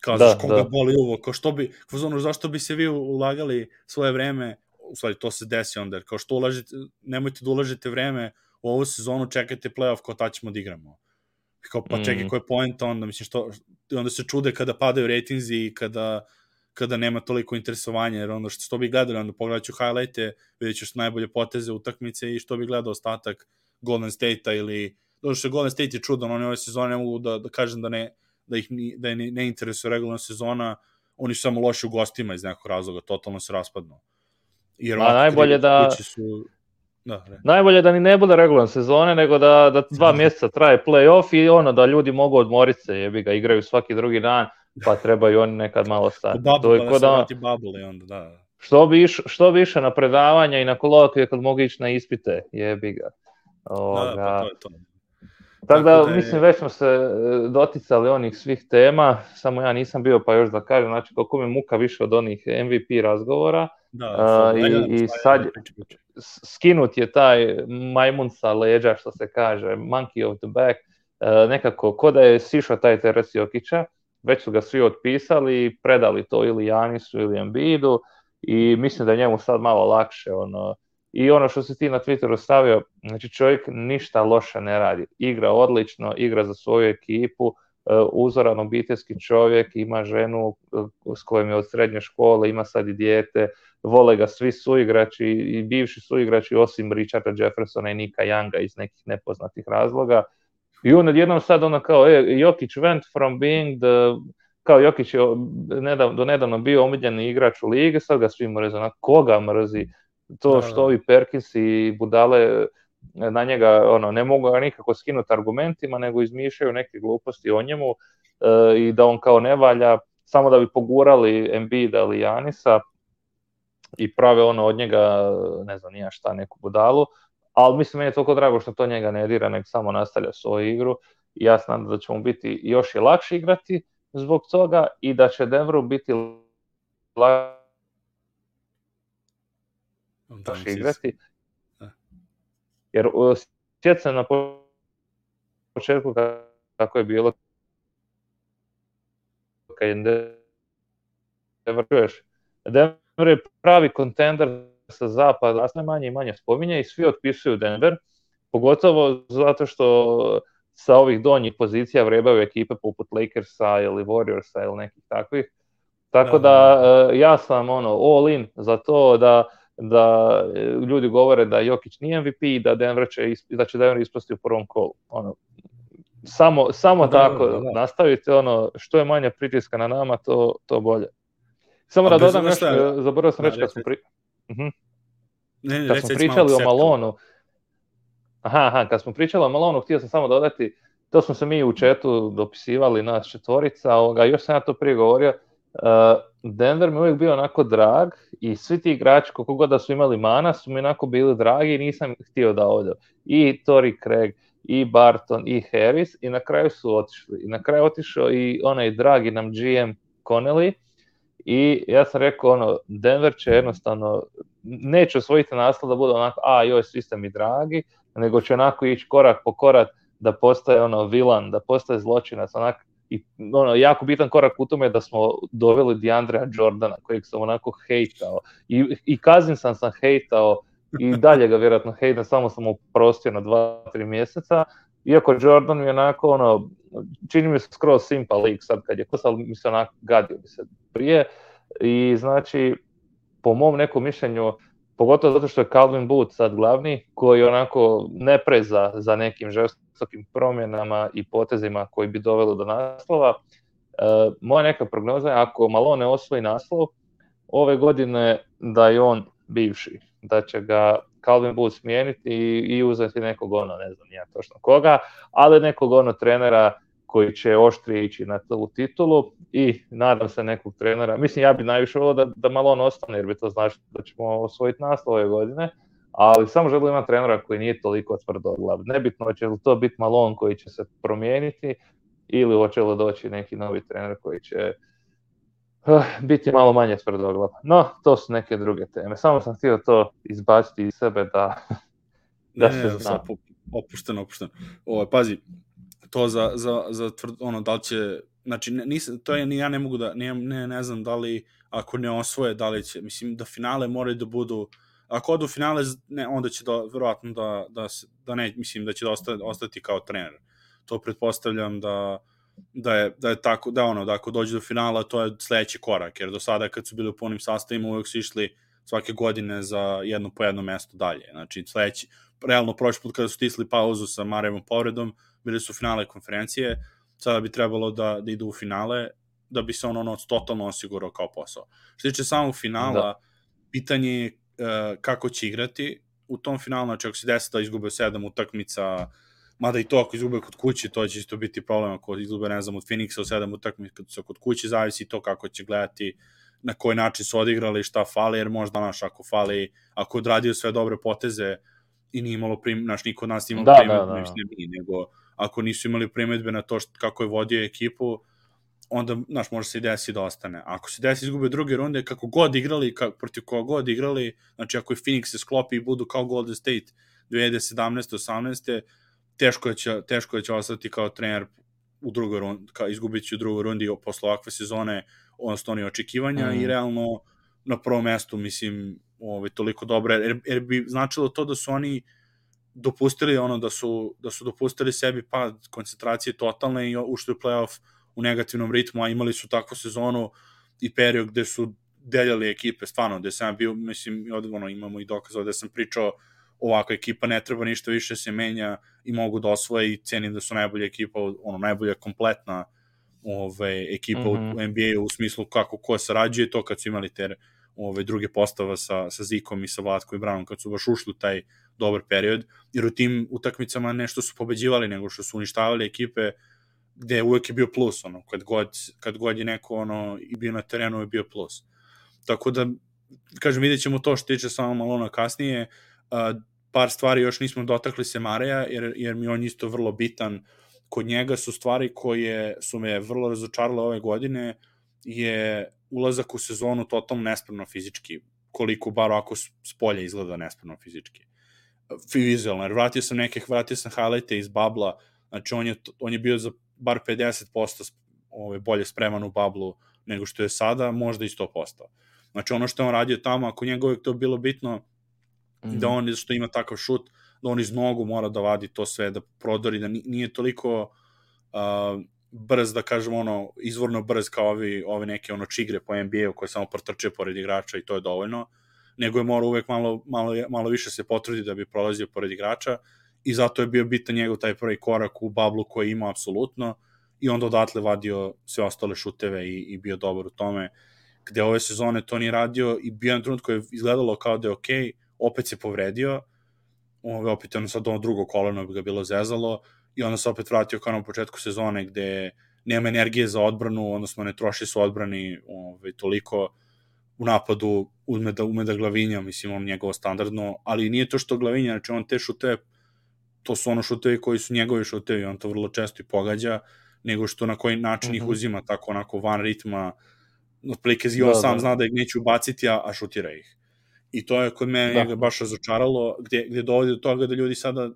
Kao, da, koga da. boli uvo, kao što bi, ono, zašto bi se vi ulagali svoje vreme, u stvari to se desi onda, kao što ulažete, nemojte da ulažete vreme u ovu sezonu, čekajte playoff, kao ta ćemo da igramo. Kao, pa čekaj, mm. koji je point onda, mislim, što, onda se čude kada padaju rejtinzi i kada kada nema toliko interesovanja, jer onda što, što bi gledali, onda pogledat ću highlighte, vidjet ću najbolje poteze utakmice i što bi gledao ostatak Golden State-a ili, zato što Golden State je čudan, oni ove sezone ne mogu da, da kažem da ne, da ih ni, da ne, ne interesuje regularna sezona, oni su samo loši u gostima iz nekog razloga, totalno se raspadnu. Jer A najbolje da... Su... Da, ne. Najbolje da ni ne bude regularne sezone, nego da, da dva mjeseca traje play-off i ono da ljudi mogu odmoriti se, jebi ga, igraju svaki drugi dan, pa trebaju oni nekad malo stati. Bubble, to je pa da, da bubble i onda, da. Što bi, iš, što bi išao na predavanja i na kolokvije kad mogu ići na ispite, jebi ga. Ovoga. Da, pa to je to. Tako da, da je... mislim, već smo se e, doticali onih svih tema, samo ja nisam bio, pa još da kažem, znači koliko mi muka više od onih MVP razgovora. Da, uh, i, i sad skinut je taj majmun sa leđa, što se kaže, monkey of the back, uh, nekako, ko da je sišao taj Teres Jokića, već su ga svi otpisali i predali to ili Janisu ili Embiidu i mislim da je njemu sad malo lakše ono, i ono što si ti na Twitteru stavio, znači čovjek ništa loše ne radi, igra odlično, igra za svoju ekipu, e, uzoran obiteljski čovjek, ima ženu e, s kojom je od srednje škole, ima sad i dijete, vole ga svi suigrači i bivši suigrači osim Richarda Jeffersona i Nika Younga iz nekih nepoznatih razloga. I on odjednom sad ono kao, e, Jokić went from being the, kao Jokić je nedavno, do nedavno bio omiljeni igrač u ligi, sad ga svi mrze, na koga mrzi, to da, što ovi Perkins i Budale na njega ono, ne mogu ga nikako skinuti argumentima, nego izmišljaju neke gluposti o njemu e, i da on kao ne valja, samo da bi pogurali Embiida ili Janisa i prave ono od njega, ne znam, nija šta, neku budalu, ali mislim meni je toliko drago što to njega ne dira, nego samo nastavlja svoju igru. I ja znam da će mu biti još i lakše igrati zbog toga i da će Denveru biti lakše igrati. Jer sjećam na početku kako je bilo kad je Denver, Denver je pravi kontender sa zapada sve manje i manje spominje i svi otpisuju Denver, pogotovo zato što sa ovih donjih pozicija vrebaju ekipe poput Lakersa ili Warriorsa ili nekih takvih. Tako da, da ja sam ono all in za to da da ljudi govore da Jokić nije MVP i da Denver će da će Denver ispasti u prvom kolu. Ono samo samo da, tako da, da. nastavite ono što je manje pritiska na nama to to bolje. Samo da dodam nešto, zaboravio sam reći kad smo pri... -huh. ne, ne, kad smo pričali o Malonu, aha, aha, kad smo pričali o Malonu, htio sam samo dodati, to smo se mi u četu dopisivali nas četvorica, ovoga, još sam ja to prije govorio, uh, Denver mi uvijek bio onako drag i svi ti igrači, koliko god da su imali mana, su mi onako bili dragi i nisam htio da ovdje. I Tori Craig, i Barton, i Harris, i na kraju su otišli. I na kraju otišao i onaj dragi nam GM Connelly, i ja sam rekao, ono, Denver će jednostavno, neće osvojiti naslov da bude onako, a joj, svi ste mi dragi, nego će onako ići korak po korak da postaje ono vilan, da postaje zločinac, onako, i ono, jako bitan korak u tome da smo doveli Deandrea Jordana, kojeg sam onako hejtao, i, i Kazinsan sam hejtao, i [LAUGHS] dalje ga vjerojatno hejtam, samo sam mu prostio na dva, tri mjeseca, iako Jordan mi onako ono, čini mi se skroz simpa lik sad kad je ko sad mi se onako gadio bi se prije i znači po mom nekom mišljenju pogotovo zato što je Calvin Booth sad glavni, koji onako ne preza za nekim žestokim promjenama i potezima koji bi doveli do naslova. E, moja neka prognoza je ako Malone osvoji naslov, ove godine da je on bivši, da će ga Calvin Booth smijeniti i, i uzeti nekog ono, ne znam ja točno koga, ali nekog ono trenera koji će oštrije ići na tu titulu i nadam se nekog trenera. Mislim, ja bi najviše volio da, da malo on ostane, jer bi to znači da ćemo osvojiti naslov ove godine, ali samo želim imati trenera koji nije toliko tvrdoglav. Nebitno će li to biti Malon koji će se promijeniti ili hoće li doći neki novi trener koji će uh, biti malo manje tvrdoglav. No, to su neke druge teme. Samo sam htio to izbaciti iz sebe da, [LAUGHS] da ne, se zna. Opušteno, opušteno. Ovo, pazi, to za, za, za tvrd, ono, da li će, znači, nisam, to je, ja ne mogu da, ne, ne, ne znam da li, ako ne osvoje, da li će, mislim, da finale moraju da budu, ako odu finale, ne, onda će da, verovatno da, da, da ne, mislim, da će da ostati, ostati kao trener. To pretpostavljam da, da je, da je tako, da ono, da ako dođe do finala, to je sledeći korak, jer do sada kad su bili u punim sastavima, uvek su išli svake godine za jedno po jedno mesto dalje. Znači, sledeći, realno prošli put kada su stisli pauzu sa Marevom povredom, bili su finale konferencije, sada bi trebalo da, da idu u finale, da bi se on ono totalno osigurao kao posao. Što tiče samog finala, da. pitanje je uh, kako će igrati u tom finalu, znači ako se desi da izgube sedam utakmica, mada i to ako izgube kod kuće, to će isto biti problem ako izgube, ne znam, od Phoenixa u sedam utakmica kod kuće, zavisi to kako će gledati na koji način su odigrali, šta fali, jer možda, naš, ako fali, ako odradio sve dobre poteze i nije imalo prim, naš, niko od nas imalo da, primjer, da, da. ne nego ako nisu imali primetbe na to što, kako je vodio ekipu, onda, znaš, može se i desi da ostane. Ako se desi izgube druge runde, kako god igrali, kako, protiv koga god igrali, znači ako je Phoenix se sklopi i budu kao Golden State 2017. 18. teško je će, teško je će ostati kao trener u drugoj rundi, kao izgubit će u drugoj rundi posle ovakve sezone, odnosno oni očekivanja mm. i realno na prvom mestu, mislim, ovaj, toliko dobro, jer, jer bi značilo to da su oni dopustili ono da su, da su dopustili sebi pad koncentracije totalne i ušli u playoff u negativnom ritmu, a imali su takvu sezonu i period gde su deljali ekipe, stvarno, gde sam bio, mislim, ono, imamo i dokaz da sam pričao ovakva ekipa ne treba ništa više se menja i mogu da osvoje i cenim da su najbolja ekipa, ono, najbolja kompletna ove, ekipa mm -hmm. u NBA u smislu kako ko sarađuje, to kad su imali te ove, druge postava sa, sa Zikom i sa Vlatko i Branom, kad su baš ušli u taj dobar period, jer u tim utakmicama nešto su pobeđivali nego što su uništavali ekipe gde uvek je bio plus, ono, kad god, kad god je neko ono, i bio na terenu je bio plus. Tako da, kažem, vidjet ćemo to što tiče samo malo na kasnije, uh, par stvari još nismo dotakli se Mareja, jer, jer mi on isto vrlo bitan. Kod njega su stvari koje su me vrlo razočarale ove godine, je ulazak u sezonu totalno nespremno fizički, koliko bar ako s polja izgleda nespremno fizički vizualno, jer vratio sam neke, vratio sam highlighte iz babla, znači on je, on je bio za bar 50% ove, bolje spreman u bablu nego što je sada, možda i 100%. Znači ono što on radio tamo, ako njega uvijek to bilo bitno, mm -hmm. da on što ima takav šut, da on iz nogu mora da vadi to sve, da prodori, da nije toliko uh, brz, da kažemo ono, izvorno brz kao ovi, ovi neke ono čigre po NBA-u koje samo protrče pored igrača i to je dovoljno nego je morao uvek malo, malo, malo više se potrudi da bi prolazio pored igrača i zato je bio bitan njegov taj prvi korak u bablu koji ima apsolutno i onda odatle vadio sve ostale šuteve i, i bio dobar u tome gde ove sezone to nije radio i bio na trenutku je izgledalo kao da je okej, okay, opet se povredio, ove, opet ono sad ono drugo koleno bi ga bilo zezalo i onda se opet vratio kao na početku sezone gde nema energije za odbranu, odnosno ne troši su odbrani ove, toliko u napadu ume da, ume da glavinja, mislim, on njegovo standardno, ali nije to što glavinja, znači on te šuteve, to su ono šutevi koji su njegovi šutevi, on to vrlo često i pogađa, nego što na koji način mm -hmm. ih mhm. uzima, tako onako van ritma, otprilike on da, sam da. zna da ih neće ubaciti, a, a šutira ih. I to je kod mene da. baš razočaralo, gde, gde dovodi do toga da ljudi sada,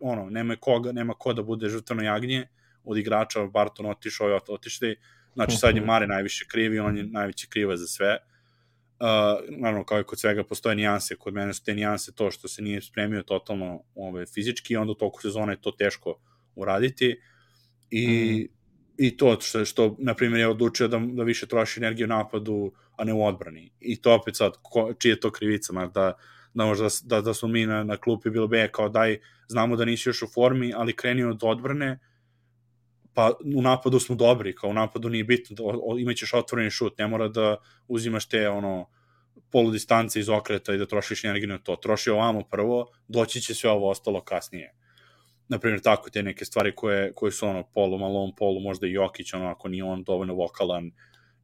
ono, nema koga, nema ko da bude žrtveno jagnje od igrača, Barton otišao i otišli, znači sad je mhm. Mare najviše krivi, on je najveći kriva za sve, Uh, naravno, kao i kod svega, postoje nijanse. Kod mene su te nijanse to što se nije spremio totalno ove, fizički, onda u toku sezone je to teško uraditi. I, mm. i to što, što na primjer, je odlučio da, da više troši energiju napadu, a ne u odbrani. I to opet sad, ko, čije je to krivica, da, da možda da, da smo mi na, na klupi bilo be kao daj, znamo da nisi još u formi, ali kreni od odbrane, pa u napadu smo dobri, kao u napadu nije bitno, da, imaćeš otvoreni šut, ne mora da uzimaš te ono polu distance iz okreta i da trošiš energiju na to. Troši ovamo prvo, doći će sve ovo ostalo kasnije. Naprimjer, tako te neke stvari koje, koje su ono polu malom, polu možda i Jokić, ono ako nije on dovoljno vokalan,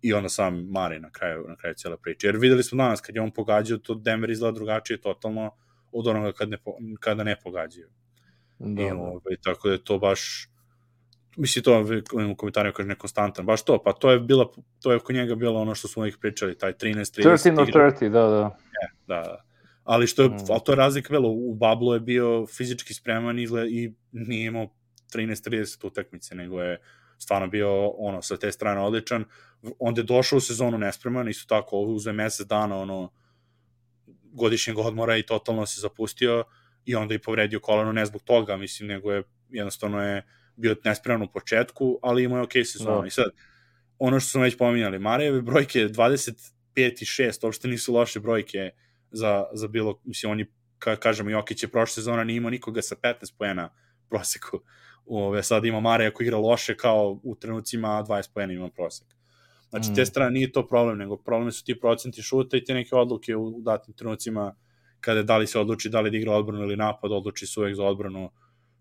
i onda sam Mari na kraju, na kraju cijela priča. Jer videli smo danas, kad je on pogađao, to Denver izgleda drugačije totalno od onoga kad ne, kada ne pogađaju. Da, I, da. ovaj, tako da je to baš mislim to u komentarima kaže nekonstantan, baš to, pa to je bila, to je oko njega bilo ono što smo ih pričali, taj 13 30 13 30, da, da. E, da, da. Ali što je, mm. ali to je razlika bilo, u Bablu je bio fizički spreman izgled, i nije imao 13-30 utakmice, nego je stvarno bio ono sa te strane odličan. Onda je došao u sezonu nespreman, isto tako uze mesec dana ono godišnjeg odmora i totalno se zapustio i onda i povredio kolano ne zbog toga, mislim, nego je jednostavno je bio nespreman u početku, ali imao je ok sezonu. No. I sad, ono što smo već pominjali, Marejeve brojke 25 i 6, uopšte nisu loše brojke za, za bilo, mislim, on je, ka, kažemo, Jokić je prošle sezona nije imao nikoga sa 15 poena proseku. Ove, sad ima Mareja koji igra loše kao u trenucima 20 poena ima prosek. Znači, mm. te strane nije to problem, nego problem su ti procenti šuta i te neke odluke u, u datim trenucima kada da li se odluči da li da igra odbranu ili napad, odluči se uvek za odbranu,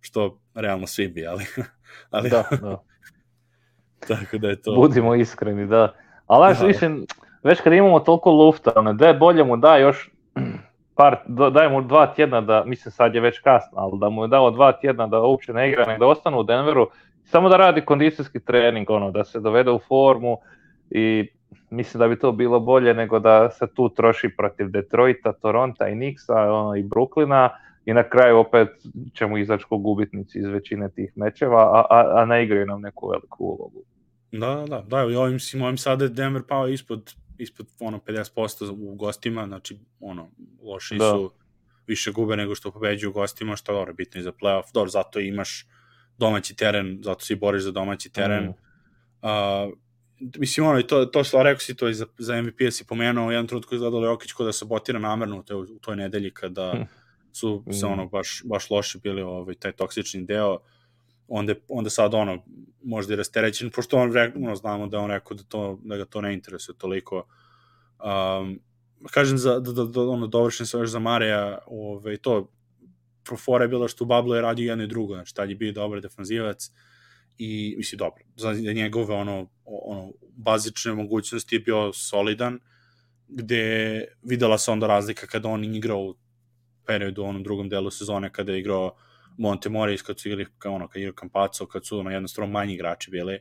što realno svi bi, ali... [LAUGHS] ali da, [LAUGHS] da. tako da je to... Budimo iskreni, da. Ali znaš, više, već kad imamo toliko lufta, ono, da je bolje mu da još [CLEARS THROAT] par, daj mu dva tjedna da, mislim sad je već kasno, ali da mu je dao dva tjedna da uopće ne igra, nek da ostane u Denveru, samo da radi kondicijski trening, ono, da se dovede u formu i mislim da bi to bilo bolje nego da se tu troši protiv Detroita, Toronta i Nixa ono, i Brooklyna i na kraju opet ćemo izaći ko gubitnici iz većine tih mečeva, a, a, a ne igraju nam neku veliku ulogu. Da, da, da, da, i ovim, ovim sada Denver pao ispod ispod ono 50% u gostima, znači ono loši da. su više gube nego što pobeđuju gostima, što dobro bitno i za play-off. Dobro, zato imaš domaći teren, zato se boriš za domaći teren. Mm. Uh, mislim, ono, i to, to što rekao si to i za, za MVP si pomenuo, u jednom trenutku izgledalo Jokić ko da sabotira namerno u, te, u toj nedelji kada hm. Su se mm. ono baš, baš loše bili ovaj, taj toksični deo. Onda, onda sad ono, možda i rasterećen, pošto on, ono, znamo da on rekao da, to, da ga to ne interesuje toliko. Um, kažem, za, da, da, da ono, dovršen se još za Mareja, ove, to, profora je bila što u Bablu je radio jedno i drugo, znači tad je bio dobar defanzivac i, misli, dobro, za njegove ono, ono, bazične mogućnosti je bio solidan, gde videla se onda razlika kada on igrao u periodu, u onom drugom delu sezone, kada je igrao Monte Moris kad su igrali kao ono, kad igrao Campazzo, kad su ono, jednostavno manji igrači bili.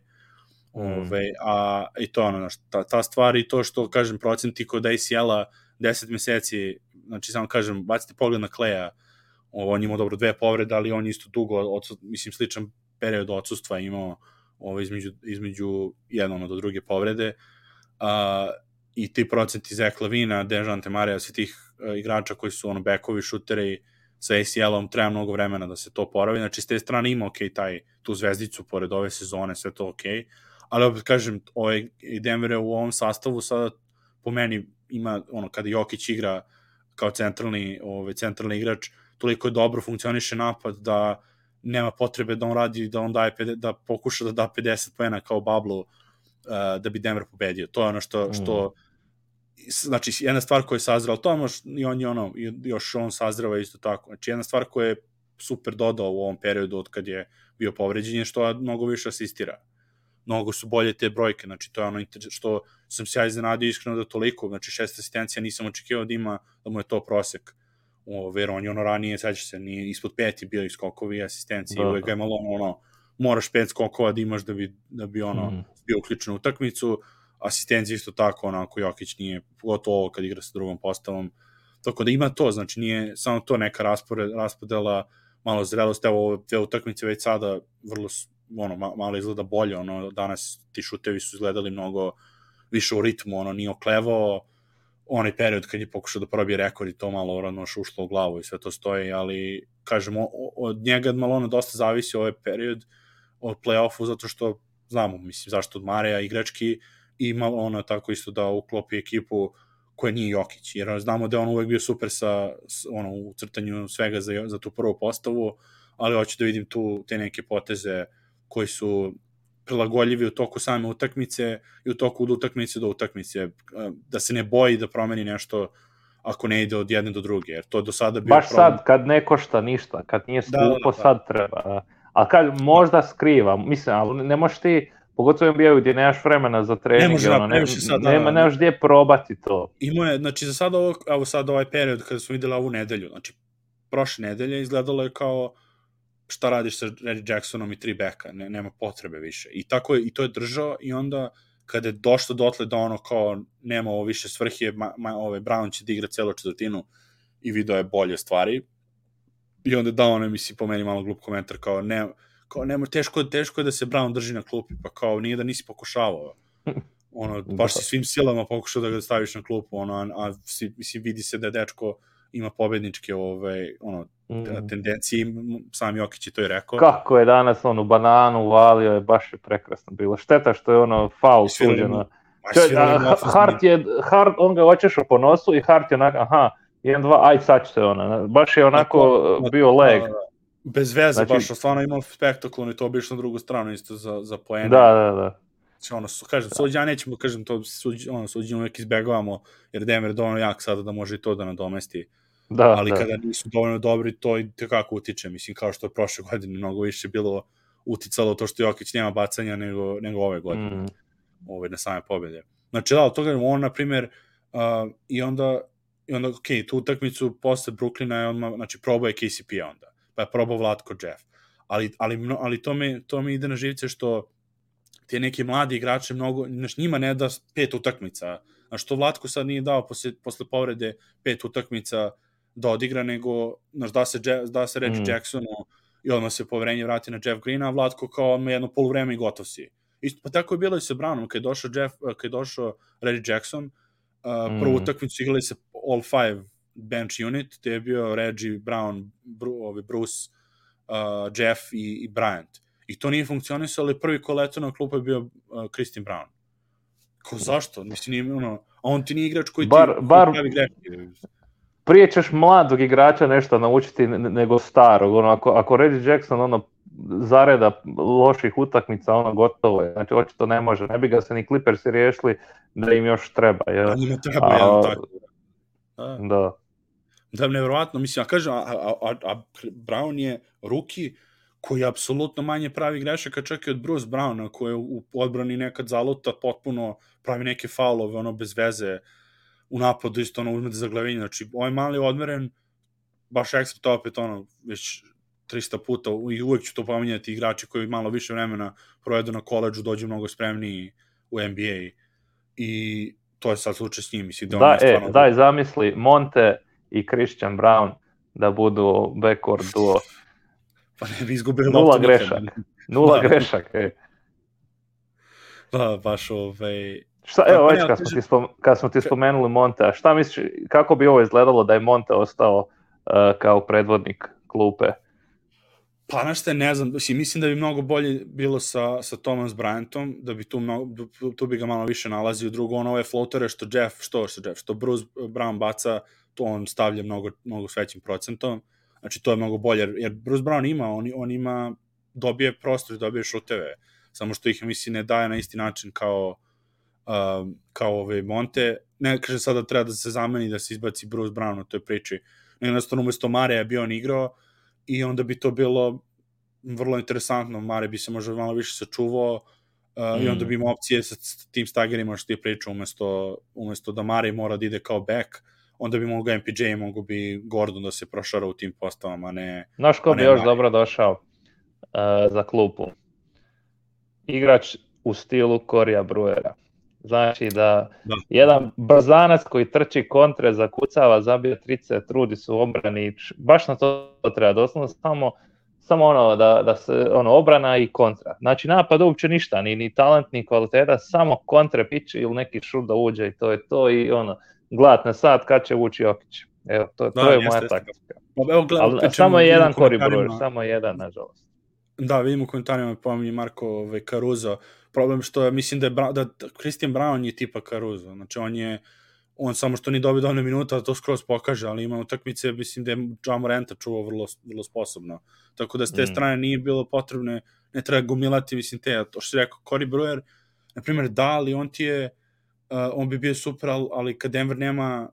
Mm. Ove, a, I to ono, ta, ta stvar i to što, kažem, procenti kod ACL-a 10 meseci, znači samo kažem, bacite pogled na Kleja, ovo, on imao dobro dve povrede, ali on isto dugo, odsut, mislim, sličan period odsustva imao ovo, između, između jednog do druge povrede. A, I ti procenti Zek Lavina, Dejante Marija, svi tih igrača koji su ono bekovi, šuteri, sa ACL-om treba mnogo vremena da se to poravi, znači s te strane ima ok taj, tu zvezdicu pored ove sezone, sve to ok, ali opet kažem, ovaj, Denver je u ovom sastavu sada po meni ima, ono, kada Jokić igra kao centralni, ovaj, centralni igrač, toliko je dobro funkcioniše napad da nema potrebe da on radi, da on daje, da pokuša da da 50 poena kao Bablu uh, da bi Denver pobedio. To je ono što, mm. što znači jedna stvar koja je sazrela, to je i on je ono, još on sazreva isto tako, znači jedna stvar koja je super dodao u ovom periodu od kad je bio povređen je što mnogo više asistira. Mnogo su bolje te brojke, znači to je ono što sam se ja iznenadio iskreno da toliko, znači šest asistencija nisam očekivao da ima, da mu je to prosek. O, ver, on je ono ranije, seća se, nije ispod peti bio i skokovi i asistencije, da, uvek ga je malo ono, moraš pet skokova da imaš da bi, da bi ono, mm. bio uključen u utakmicu, asistencija isto tako, onako Jokić nije, pogotovo ovo kad igra sa drugom postavom, tako da ima to, znači nije samo to neka raspored, raspodela, malo zrelost, evo dve utakmice već sada vrlo, ono, malo izgleda bolje, ono, danas ti šutevi su izgledali mnogo više u ritmu, ono, nije oklevao, onaj period kad je pokušao da probije rekord i to malo rano ušlo u glavu i sve to stoji, ali kažemo, od njega malo ono dosta zavisi ovaj period od play-offu, zato što znamo, mislim, zašto od Mareja igrački, i malo ono tako isto da uklopi ekipu koje nije Jokić, jer znamo da je on uvek bio super sa, ono, u crtanju svega za, za tu prvu postavu, ali hoću da vidim tu te neke poteze koji su prilagodljivi u toku same utakmice i u toku od utakmice do utakmice, da se ne boji da promeni nešto ako ne ide od jedne do druge, jer to do sada bio Baš problem. sad, kad ne košta ništa, kad nije skupo, da, da, da. sad treba. A kad možda skriva, mislim, ali ne možeš ti, pogotovo NBA gdje nemaš vremena za trening, ne, može, ono, ne, sad, da, nema, nemaš gdje probati to. Imao je, znači za sad ovo, evo sad ovaj period kada smo videli ovu nedelju, znači prošle nedelje izgledalo je kao šta radiš sa Reggie Jacksonom i tri beka, ne, nema potrebe više. I tako je, i to je držao i onda kada je došlo dotle da ono kao nema ovo više svrhe, ma, ma, ovaj Brown će da igra celo četvrtinu i video je bolje stvari. I onda dao ono, misli, po meni malo glup komentar, kao ne, kao nema, teško, teško je da se Brown drži na klupi, pa kao nije da nisi pokušavao. Ono, [LAUGHS] baš si svim silama pokušao da ga staviš na klupu, ono, a, a mislim, vidi se da dečko ima pobedničke ovaj, ono, mm. tendencije, sam Jokić je to i rekao. Kako je danas on u bananu uvalio, je baš je prekrasno bilo. Šteta što je ono faul suđeno. Hart je, Hart, on ga očešao po nosu i Hart je onako, aha, 1-2, aj sad će se ona. Baš je onako Tako, bio leg. Da, da. Bez veze, znači, baš, stvarno imao spektakularno i to bi na drugu stranu isto za, za poene. Da, da, da. Znači, ono, su, kažem, suđa, ja nećemo, kažem, to suđ, ono, suđenje uvek izbegavamo, jer Denver je dovoljno jak sada da može i to da nadomesti. Da, ali da. kada nisu dovoljno dobri, to i tekako utiče. Mislim, kao što je prošle godine mnogo više bilo uticalo to što Jokić nema bacanja nego, nego ove godine. Mm. Ove, na same pobjede. Znači, da, od toga on, na primjer, uh, i onda, i onda, ok, tu utakmicu posle Brooklyna je on, znači, probao je KCP onda, pa je probao Vlatko Jeff. Ali, ali, ali to, me, to mi ide na živce što ti neki mladi igrači mnogo, znaš, njima ne da pet utakmica, a što Vlatko sad nije dao posle, posle povrede pet utakmica da odigra, nego, znaš, da se, da se Reggie mm. Jacksonu i odmah se poverenje vrati na Jeff Greena, a Vlatko kao odmah jedno polovreme i gotov si. Isto, pa tako je bilo i sa Brownom, kad je došao, Jeff, kad je došao Reggie Jackson, uh, mm. prvu utakmicu igrali se all five bench unit, te je bio Reggie, Brown, Bru, Bruce, uh, Jeff i, i Bryant. I to nije funkcionisalo, ali prvi ko leto na klupu je bio uh, Christian Brown. Ko zašto? Mislim, nije, ono, a on ti nije igrač koji bar, ti bar, pravi greške prije ćeš mladog igrača nešto naučiti nego starog. Ono, ako, ako Reggie Jackson ono, zareda loših utakmica, ono gotovo je. Znači, očito ne može. Ne bi ga se ni Clippersi riješili da im još treba. Je. A njima treba, a, jedan tako. Da. da. Da, nevjerovatno. Mislim, ja kažem, a, a, a, a Brown je ruki koji apsolutno manje pravi grešaka čak i od Bruce Browna, koji u odbrani nekad zaluta potpuno pravi neke faulove, ono bez veze. U napadu isto ono uzmete za glavinje, znači ovaj mali odmeren, baš ekstra to opet ono, već 300 puta i uvek ću to pominjati igrači koji malo više vremena provedu na koleđu, dođu mnogo spremniji u NBA i to je sad slučaj s njim. Mislim, da, da e, daj, zamisli Monte i Christian Brown da budu backcourt duo. Pa ne bi izgubili Nula grešak. Nula da. grešak, e. Da, baš ovaj, Šta, evo, već kad smo, ti spom, kad smo ti spomenuli Monte, šta misliš, kako bi ovo izgledalo da je Monte ostao uh, kao predvodnik klupe? Pa na šta ne znam, mislim da bi mnogo bolje bilo sa, sa Thomas Bryantom, da bi tu, mnogo, tu bi ga malo više nalazio. Drugo, on ove floatere što Jeff, što, što Jeff, što Bruce Brown baca, on stavlja mnogo, mnogo s većim procentom. Znači, to je mnogo bolje, jer Bruce Brown ima, on, on ima, dobije prostor, dobije šuteve, samo što ih, mislim, ne daje na isti način kao uh, kao ove Monte, ne kaže sada da treba da se zameni da se izbaci Bruce Brown u toj priči, jednostavno umesto Mare bi on igrao i onda bi to bilo vrlo interesantno, Mare bi se možda malo više sačuvao uh, mm. i onda bi imao opcije sa, tim stagerima što ti priča umesto, umesto da Mare mora da ide kao back, onda bi mogao MPJ, mogu bi Gordon da se prošara u tim postavama, ne... Znaš ko bi još Mare. dobro došao uh, za klupu? Igrač u stilu Korija Bruera. Znači da, da. jedan brzanac koji trči kontre, zakucava, zabija trice, trudi se u obrani, baš na to treba doslovno samo samo ono da, da se ono obrana i kontra. Znači napad uopće ništa, ni ni talent ni kvaliteta, samo kontre piče ili neki šut da uđe i to je to i ono gledat na sat kad će ući Jokić. Evo to, da, to je moja taktika. Evo, gleda, samo je jedan kori broj, samo jedan nažalost. Da, vidimo u komentarima pominje Marko ovaj, Caruso, problem što je, mislim da je da Christian Brown je tipa Caruso, znači on je on samo što ni dobio dovoljno minuta da to skroz pokaže, ali ima utakmice, mislim da je Jamoranta čuvao vrlo, vrlo sposobno. Tako da s te mm. strane nije bilo potrebne, ne treba gomilati, mislim, te, to što si rekao, Cory Brewer, na primjer, da, ali on ti je, uh, on bi bio super, ali kad Denver nema,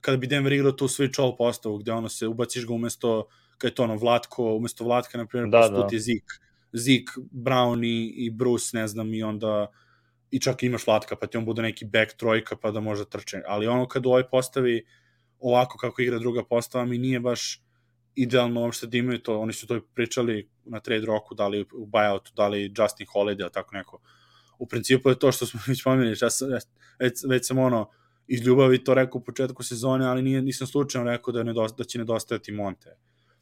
kada bi Denver igrao tu switch all postavu, gde ono se ubaciš ga umesto, kad je to ono, Vlatko, umesto Vlatka, na primjer, da, da. je Zik, Zik, Brown i, i Bruce, ne znam, i onda i čak imaš Vlatka, pa ti on bude neki back trojka, pa da može trče. Ali ono kad u ovoj postavi ovako kako igra druga postava mi nije baš idealno uopšte da imaju to, oni su to pričali na trade roku, da li u buyoutu, da li Justin Holiday, tako neko. U principu je to što smo [LAUGHS] već pomenuli, ja sam, već, već sam ono, iz ljubavi to rekao u početku sezone, ali nije, nisam slučajno rekao da, nedosta, da će nedostajati Monte.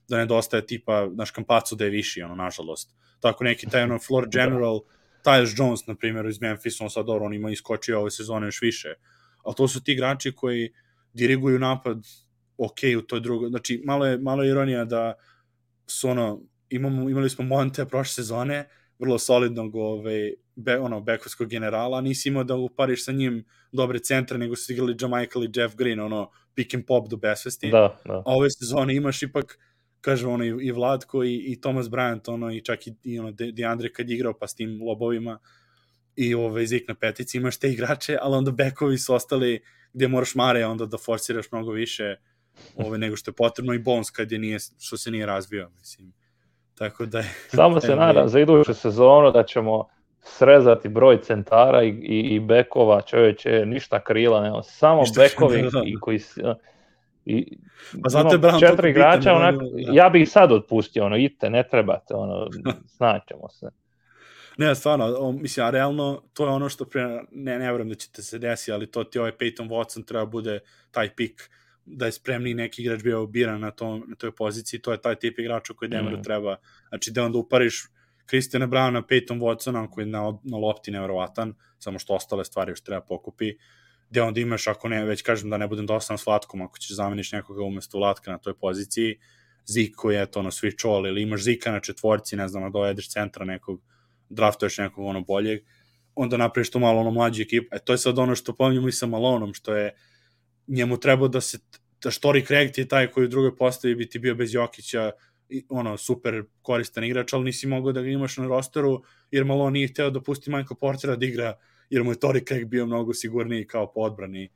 Da nedostaje tipa, naš Kampacu da je viši, ono, nažalost. Tako neki taj ono floor [LAUGHS] da. general, Tyus Jones, na primjer, iz Memphis, on sad dobro, on ima iskočio ove sezone još više. Ali to su ti igrači koji diriguju napad ok u toj drugoj. Znači, malo je, malo je ironija da su ono, imamo, imali smo Monte prošle sezone, vrlo solidnog ovaj, be, ono, bekovskog generala, nisi imao da upariš sa njim dobre centre, nego su igrali Jamichael i Jeff Green, ono, pick and pop do besvesti. Da, da. A ove sezone imaš ipak kažem, ono, i, i Vladko i, i Thomas Bryant, ono, i čak i, i ono, DeAndre kad je igrao, pa s tim lobovima, i ove, Zik na petici, imaš te igrače, ali onda bekovi su ostali gde moraš Mare onda da forsiraš mnogo više ove, nego što je potrebno i Bones kad je nije, što se nije razvio, mislim. Tako da je... Samo se nadam za iduću sezonu da ćemo srezati broj centara i, i, i bekova, čovječe, ništa krila, nema, samo ništa bekovi da. i koji I, pa zato je Brown četiri igrača, onak, da. ja bih sad otpustio, ono, idite, ne trebate, ono, [LAUGHS] znaćemo se. Ne, stvarno, o, mislim, a realno, to je ono što, pre, ne, ne vrem da ćete se desi, ali to ti ovaj Peyton Watson treba bude taj pik, da je spremni neki igrač bio biran na, tom, na toj poziciji, to je taj tip igrača koji Denveru mm. treba, znači da onda upariš Christiana Browna, Peyton Watsona, koji je na, na lopti nevjerovatan, samo što ostale stvari još treba pokupi, gde onda imaš, ako ne, već kažem da ne budem dosadan s Vlatkom, ako ćeš zameniš nekoga umesto Vlatka na toj poziciji, Zik koji je to na switch all, ili imaš Zika na četvorci, ne znam, da dojedeš centra nekog, draftuješ nekog ono boljeg, onda napraviš to malo ono mlađi ekip. E, to je sad ono što pominjamo i sa Malonom, što je njemu treba da se, da Štori Craig ti je taj koji u drugoj postavi bi ti bio bez Jokića, ono, super koristan igrač, ali nisi mogao da ga imaš na rosteru, jer Malone nije hteo da pusti Michael Portera da igra jer mu je Tori Craig bio mnogo sigurniji kao po odbrani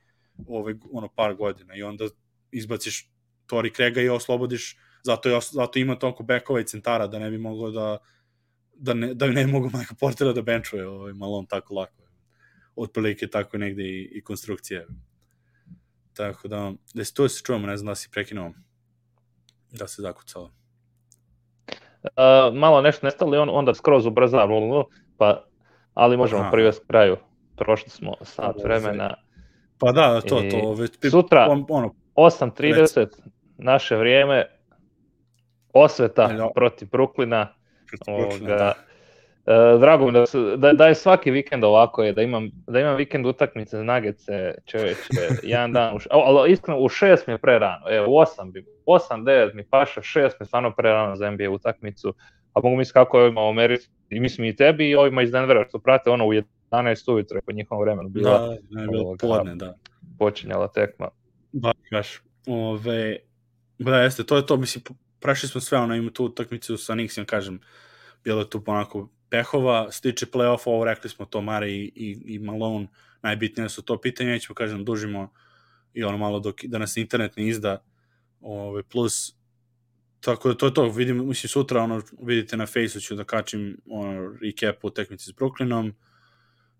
ove, ono, par godina i onda izbaciš Tori Craiga i oslobodiš zato, je, zato ima toliko bekova i centara da ne bi moglo da da ne, da ne mogu Michael Portera da benchuje ovaj, malo on tako lako. Otprilike tako negde i, i konstrukcije. Tako da, da se to se čujemo, ne znam da si prekinuo da se zakucalo. Uh, malo nešto nestalo i on onda skroz ubrza, pa ali možemo Aha. privesti kraju. Prošli smo sat vremena. Pa da, to, to. Već, sutra, ono, 8.30 naše vrijeme, osveta Eljo. protiv Bruklina. Ovoga, da. Uh, drago mi da, su, da, da je svaki vikend ovako je, da imam, da imam vikend utakmice Nagece, čoveče, jedan dan, u, ali iskreno u šest mi je pre rano, evo u osam bi, osam, devet mi paša, šest mi je stvarno pre rano za NBA utakmicu, a mogu misliti kako je ovima u Americi, i mislim i tebi i ovima iz Denvera što prate ono u 11 ujutro po njihovom vremenu. Bila, da, ne, je bilo podne, da. Počinjala tekma. Da, kaš. Ove, da, jeste, to je to, mislim, prešli smo sve, ono, ima tu utakmicu sa Nixom, kažem, bilo je tu onako pehova, stiče play-off, ovo rekli smo to, Mare i, i, i Malone, najbitnije su to pitanje, nećemo, kažem, dužimo i ono malo dok, da nas internet ne izda, ove, plus Tako da to je to, vidim, mislim sutra ono, vidite na Faceu ću da kačim ono, recap u tekmici s Brooklynom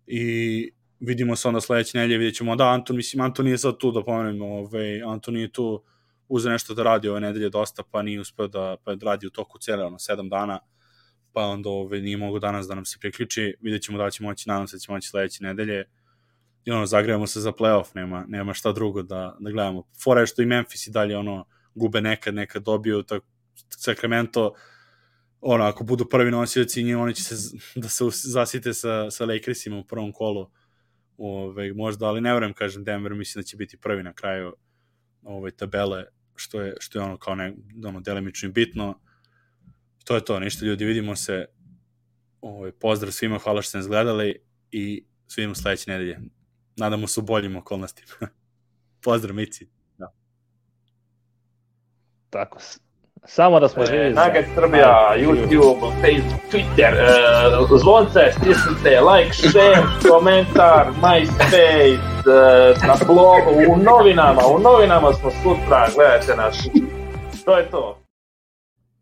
i vidimo se onda sledeće nelje, vidjet ćemo, da, Anton, mislim, Anton nije sad tu da pomenem, ovaj, Anton nije tu uze nešto da radi ove nedelje dosta, pa nije uspeo da pa radi u toku cele, ono, sedam dana, pa onda ove, nije mogu danas da nam se priključi, vidjet ćemo da će moći, nadam se da će moći sledeće nedelje, i ono, zagrejamo se za playoff, nema, nema šta drugo da, da gledamo. Fora je što i Memphis i dalje, ono, gube nekad, nekad dobiju, tako Sacramento ono, ako budu prvi nosioci njih, oni će se [LAUGHS] da se zasite sa, sa Lakersima u prvom kolu ove, možda, ali ne vrem, kažem, Denver mislim da će biti prvi na kraju ove, tabele, što je, što je ono kao ne, ono, delimično bitno. To je to, ništa ljudi, vidimo se. Ove, pozdrav svima, hvala što ste nas gledali i svidimo sledeće nedelje. Nadamo se u boljim okolnostima. [LAUGHS] Pozdrav, Mici. Da. Tako, samo da smo E, živi. Nugget Srbija, YouTube, Facebook, Twitter, e, zvonce, stisnite, like, share, komentar, MySpace, e, na blogu, u novinama, u novinama smo sutra, gledajte nas. To je to.